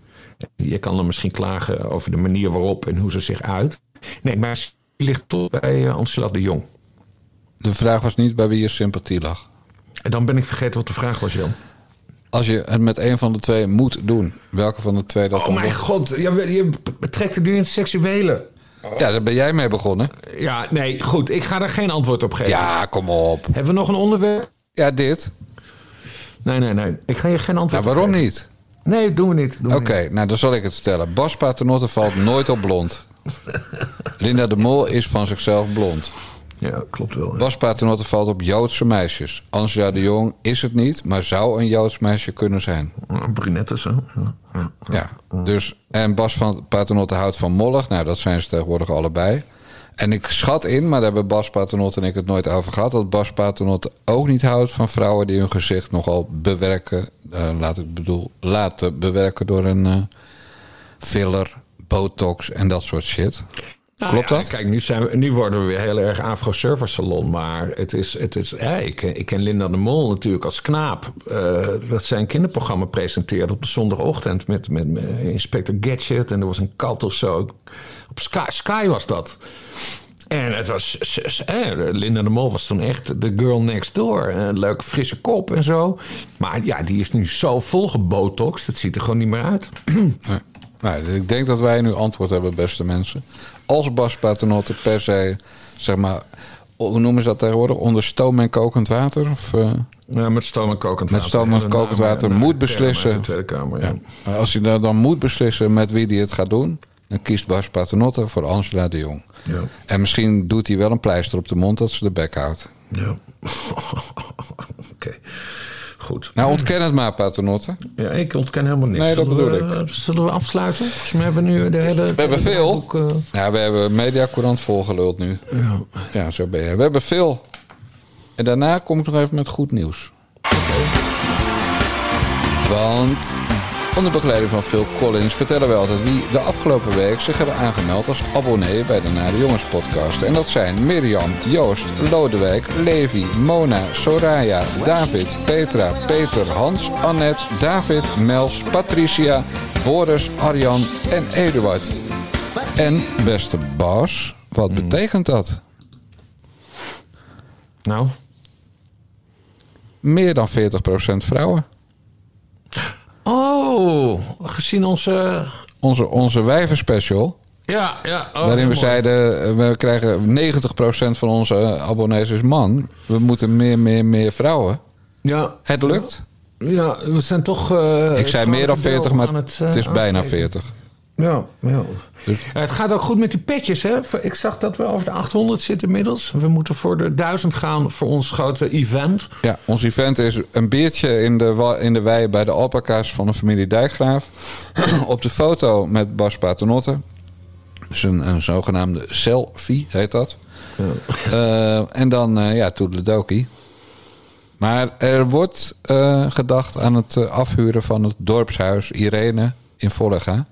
Je kan dan misschien klagen over de manier waarop en hoe ze zich uit. Nee, maar ze ligt toch bij Ansela de Jong. De vraag was niet bij wie je sympathie lag. En dan ben ik vergeten wat de vraag was, Jan. Als je het met een van de twee moet doen, welke van de twee dat Oh dan mijn wordt? god, je, je betrekt het nu in het seksuele. Ja, daar ben jij mee begonnen. Ja, nee, goed. Ik ga daar geen antwoord op geven. Ja, kom op. Hebben we nog een onderwerp? Ja, dit. Nee, nee, nee. Ik ga je geen antwoord Ja, waarom op geven. niet? Nee, doen we niet. Oké, nou dan zal ik het stellen. Bas Paternotte valt nooit op blond. [LAUGHS] Linda de Mol is van zichzelf blond. Ja, klopt wel. Bas Paternotte valt op Joodse meisjes. Angela de Jong is het niet, maar zou een Joods meisje kunnen zijn. niet. Brunette zo. Ja. Ja. Ja, dus, en Bas van Paternotte houdt van mollig. Nou, dat zijn ze tegenwoordig allebei. En ik schat in, maar daar hebben Bas Paternotte en ik het nooit over gehad... dat Bas Paternotte ook niet houdt van vrouwen die hun gezicht nogal bewerken... eh, laat ik bedoel, laten bewerken door een eh, filler, botox en dat soort shit. Nou Klopt ja, dat? Kijk, nu, zijn we, nu worden we weer heel erg afro-service salon. Maar het is, het is, ja, ik, ik ken Linda de Mol natuurlijk als knaap. eh, dat zij een kinderprogramma presenteerde op de zondagochtend met, met, met Inspector Gadget. En er was een kat of zo. Op Sky, Sky was dat. En het was, eh, Linda de Mol was toen echt de girl next door. Een leuke frisse kop en zo. Maar ja, die is nu zo vol gebotoxed. Het ziet er gewoon niet meer uit. Nou, ik denk dat wij nu antwoord hebben, beste mensen. Als Bas Paternotte per se, zeg maar... hoe noemen ze dat tegenwoordig? Onder stoom en kokend water? Of, eh, Ja, met stoom en kokend met water. stoom en kokend water moet beslissen. de Tweede Kamer, ja. Ja. Als hij daar dan moet beslissen met wie hij het gaat doen... dan kiest Bas Paternotte voor Angela de Jong. Ja. En misschien doet hij wel een pleister op de mond dat ze de bek houdt. Ja. [LAUGHS] Oké. Goed. Nou, ontken het maar, Paternotte. Ja, ik ontken helemaal niks. Nee, dat Zullen bedoel we, Zullen we afsluiten? Volgens mij hebben we nu de hele... We hebben veel. Eh, Ja, we hebben Mediacourant volgeluld nu. Ja. Ja, zo ben je. We hebben veel. En daarna kom ik nog even met goed nieuws. Want onder begeleiding van Phil Collins vertellen we altijd wie de afgelopen week zich hebben aangemeld als abonnee bij de Nare Jongens podcast. En dat zijn Mirjam, Joost, Lodewijk, Levi, Mona, Soraya, David, Petra, Peter, Hans, Annette, David, Mels, Patricia, Boris, Arjan en Eduard. En beste Bas, wat betekent dat? Nou? Meer dan 40% vrouwen. Oh, gezien onze... Onze, onze wijvenspecial. Ja, ja. oh, waarin we mooi. zeiden, eh, we krijgen 90% van onze abonnees is man. We moeten meer, meer, meer vrouwen. Ja. Het lukt. Ja, we zijn toch... eh, Ik zei meer dan 40, maar het, eh, is bijna aangeven. 40. Ja, ja. Dus- Ja, Het gaat ook goed met die petjes, hè? Ik zag dat we over de 800 zitten inmiddels. We moeten voor de 1000 gaan voor ons grote event. Ja, ons event is een biertje in de, in de wei bij de alpaca's van de familie Dijkgraaf. [CLEARS THROAT] Op de foto met Bas Paternotte. Dus een, een zogenaamde selfie heet dat. [LAUGHS] Eh, en dan, eh ja, toedeledokie. Maar er wordt eh, gedacht aan het afhuren van het dorpshuis Irene in Vollega.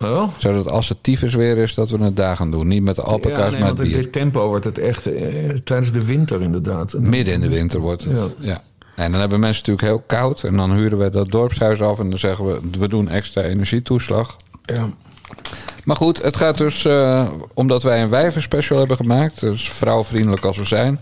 Oh? Zodat als het tyfus weer is, dat we het daar gaan doen. Niet met de alpaca's, ja, nee, maar bier. dit tempo wordt het echt eh, tijdens de winter inderdaad. Midden in de winter wordt het. Ja. Ja. En dan hebben mensen natuurlijk heel koud. En dan huren we dat dorpshuis af. En dan zeggen we, we doen extra energietoeslag. Ja. Maar goed, het gaat dus... eh, omdat wij een wijvenspecial hebben gemaakt. Dus vrouwvriendelijk als we zijn.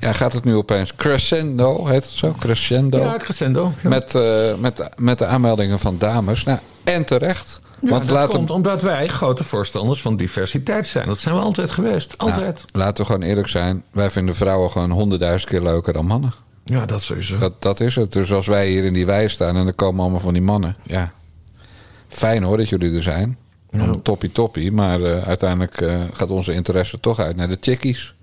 Ja, gaat het nu opeens crescendo, heet het zo? Crescendo. Ja, crescendo. Ja. Met, eh, met, met de aanmeldingen van dames. Nou, en terecht. Ja, dat laten, komt omdat wij grote voorstanders van diversiteit zijn. Dat zijn we altijd geweest. Altijd. Nou, laten we gewoon eerlijk zijn. Wij vinden vrouwen gewoon honderdduizend keer leuker dan mannen. Ja, dat sowieso. Dat, dat is het. Dus als wij hier in die wei staan en er komen allemaal van die mannen. Ja, fijn hoor dat jullie er zijn. Toppie toppie. Maar eh, uiteindelijk eh, gaat onze interesse toch uit naar de chickies.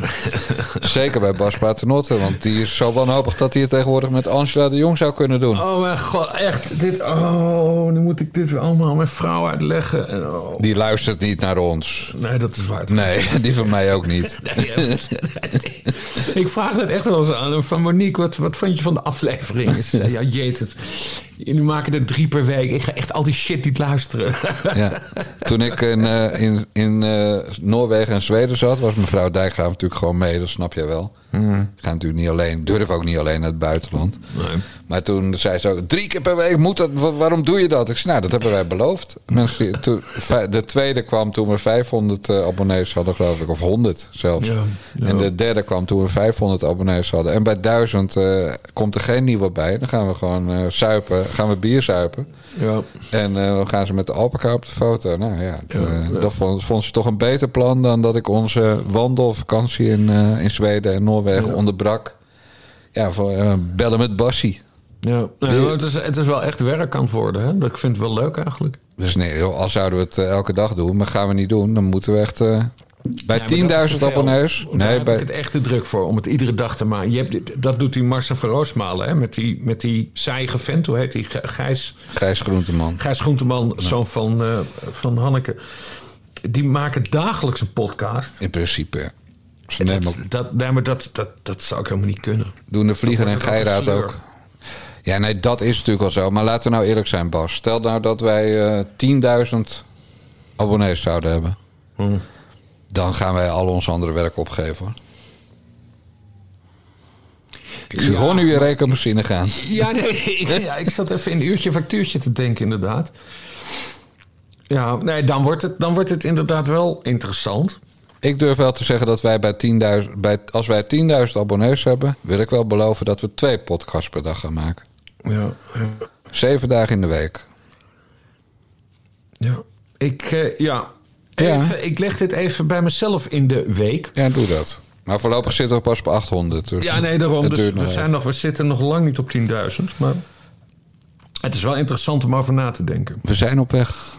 [LAUGHS] Zeker bij Bas Paternotte, want die is zo wanhopig dat hij het tegenwoordig met Angela de Jong zou kunnen doen. Oh mijn god, echt. Dit, oh, nu moet ik dit weer allemaal mijn vrouw uitleggen. En, oh. Die luistert niet naar ons. Nee, dat is waar. Nee, die van mij ook [LAUGHS] niet. ik vraag het echt wel eens aan van Monique, wat, wat vond je van de aflevering? Ja, jezus. Jullie maken er drie per week. Ik ga echt al die shit niet luisteren. Ja. Toen ik in, eh, in, in eh, Noorwegen en Zweden zat, was mevrouw Dijkgraaf natuurlijk gewoon mee. Dat snap jij wel. Hmm. Ik ga natuurlijk niet alleen, durf ook niet alleen naar het buitenland. Maar toen zei ze ook, drie keer per week moet dat. wa- Waarom doe je dat? Ik zei, nou, dat hebben wij beloofd. Mensen, toen, de tweede kwam toen we 500 eh, abonnees hadden, geloof ik. Of 100 zelfs. Ja, ja. En de derde kwam toen we 500 abonnees hadden. En bij 1000 eh, komt er geen nieuwe bij. Dan gaan we gewoon eh zuipen. Gaan we bier zuipen. Ja. En dan gaan ze met de alpaca op de foto. Nou ja, dat vond, vond ze toch een beter plan dan dat ik onze wandelvakantie in, in Zweden en Noorwegen onderbrak. Ja, voor bellen met Bassie. Ja, nee, het, is, het is wel echt werk aan het worden. Hè? Ik vind het wel leuk eigenlijk. Dus nee, joh, al zouden we het eh, elke dag doen, maar gaan we niet doen, dan moeten we echt. eh, bij Ja, maar dat is 10.000 te veel. abonnees. Daar Nee, heb ik bij, het echt te druk voor om het iedere dag te maken. Je hebt, dat doet die Marcel van Roosmalen, hè? Met die, met die vent. Hoe heet die? Gijs, Gijs Groenteman. Gijs Groenteman, zoon van, eh, van Hanneke. Die maken dagelijks een podcast. In principe, ja. Dat, dat, nee, maar dat, dat, dat zou ik helemaal niet kunnen. doen de Vlieger en Geiraat ook. Ja, nee, dat is natuurlijk wel zo. Maar laten we nou eerlijk zijn, Bas. Stel nou dat wij eh 10.000 abonnees zouden hebben. Hmm. Dan gaan wij al ons andere werk opgeven. hoor. Ik zie gewoon nu je rekenmachine gaan. Ja, nee, [LAUGHS] ik, ja, ik zat even in een uurtje factuurtje te denken, inderdaad. Ja, nee, dan wordt het, dan wordt het inderdaad wel interessant. Ik durf wel te zeggen dat wij bij 10.000... Bij, als wij 10.000 abonnees hebben... wil ik wel beloven dat we twee podcasts per dag gaan maken. Ja, Zeven dagen in de week. ja. Ik, eh, ja. Ja. Even, ik leg dit even bij mezelf in de week. Ja, doe dat. Maar voorlopig zitten we pas op 800. Dus Ja, nee, daarom. Dus we, zijn nog, we zitten nog lang niet op 10.000. Maar het is wel interessant om over na te denken. We zijn op weg.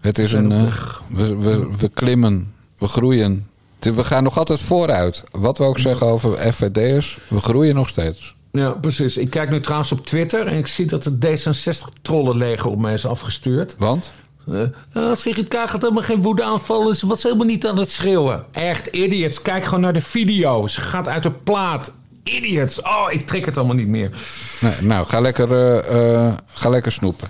Het is zijn een. op eh, we, we, we klimmen. We groeien. We gaan nog altijd vooruit. Wat we ook zeggen over FVD'ers. We groeien nog steeds. Ja, precies. Ik kijk nu trouwens op Twitter en ik zie dat het D66-trollenleger op mij is afgestuurd. Want? Uh, Sigrid Kaag gaat helemaal geen woede aanvallen. Ze was helemaal niet aan het schreeuwen. Echt, idiots. Kijk gewoon naar de video. Ze gaat uit de plaat. Idiots. Oh, ik trek het allemaal niet meer. Nee, nou, ga lekker, eh, eh, ga lekker snoepen.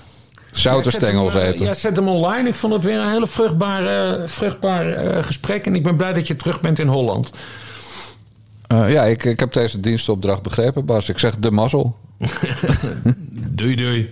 Zoute Ja, zet hem, stengels eten. Ja, zet hem online. Ik vond het weer een hele vruchtbaar, vruchtbaar gesprek. En ik ben blij dat je terug bent in Holland. Eh, ja, ik, ik heb deze dienstopdracht begrepen, Bas. Ik zeg de mazzel. [LAUGHS] [LAUGHS] Doei, doei.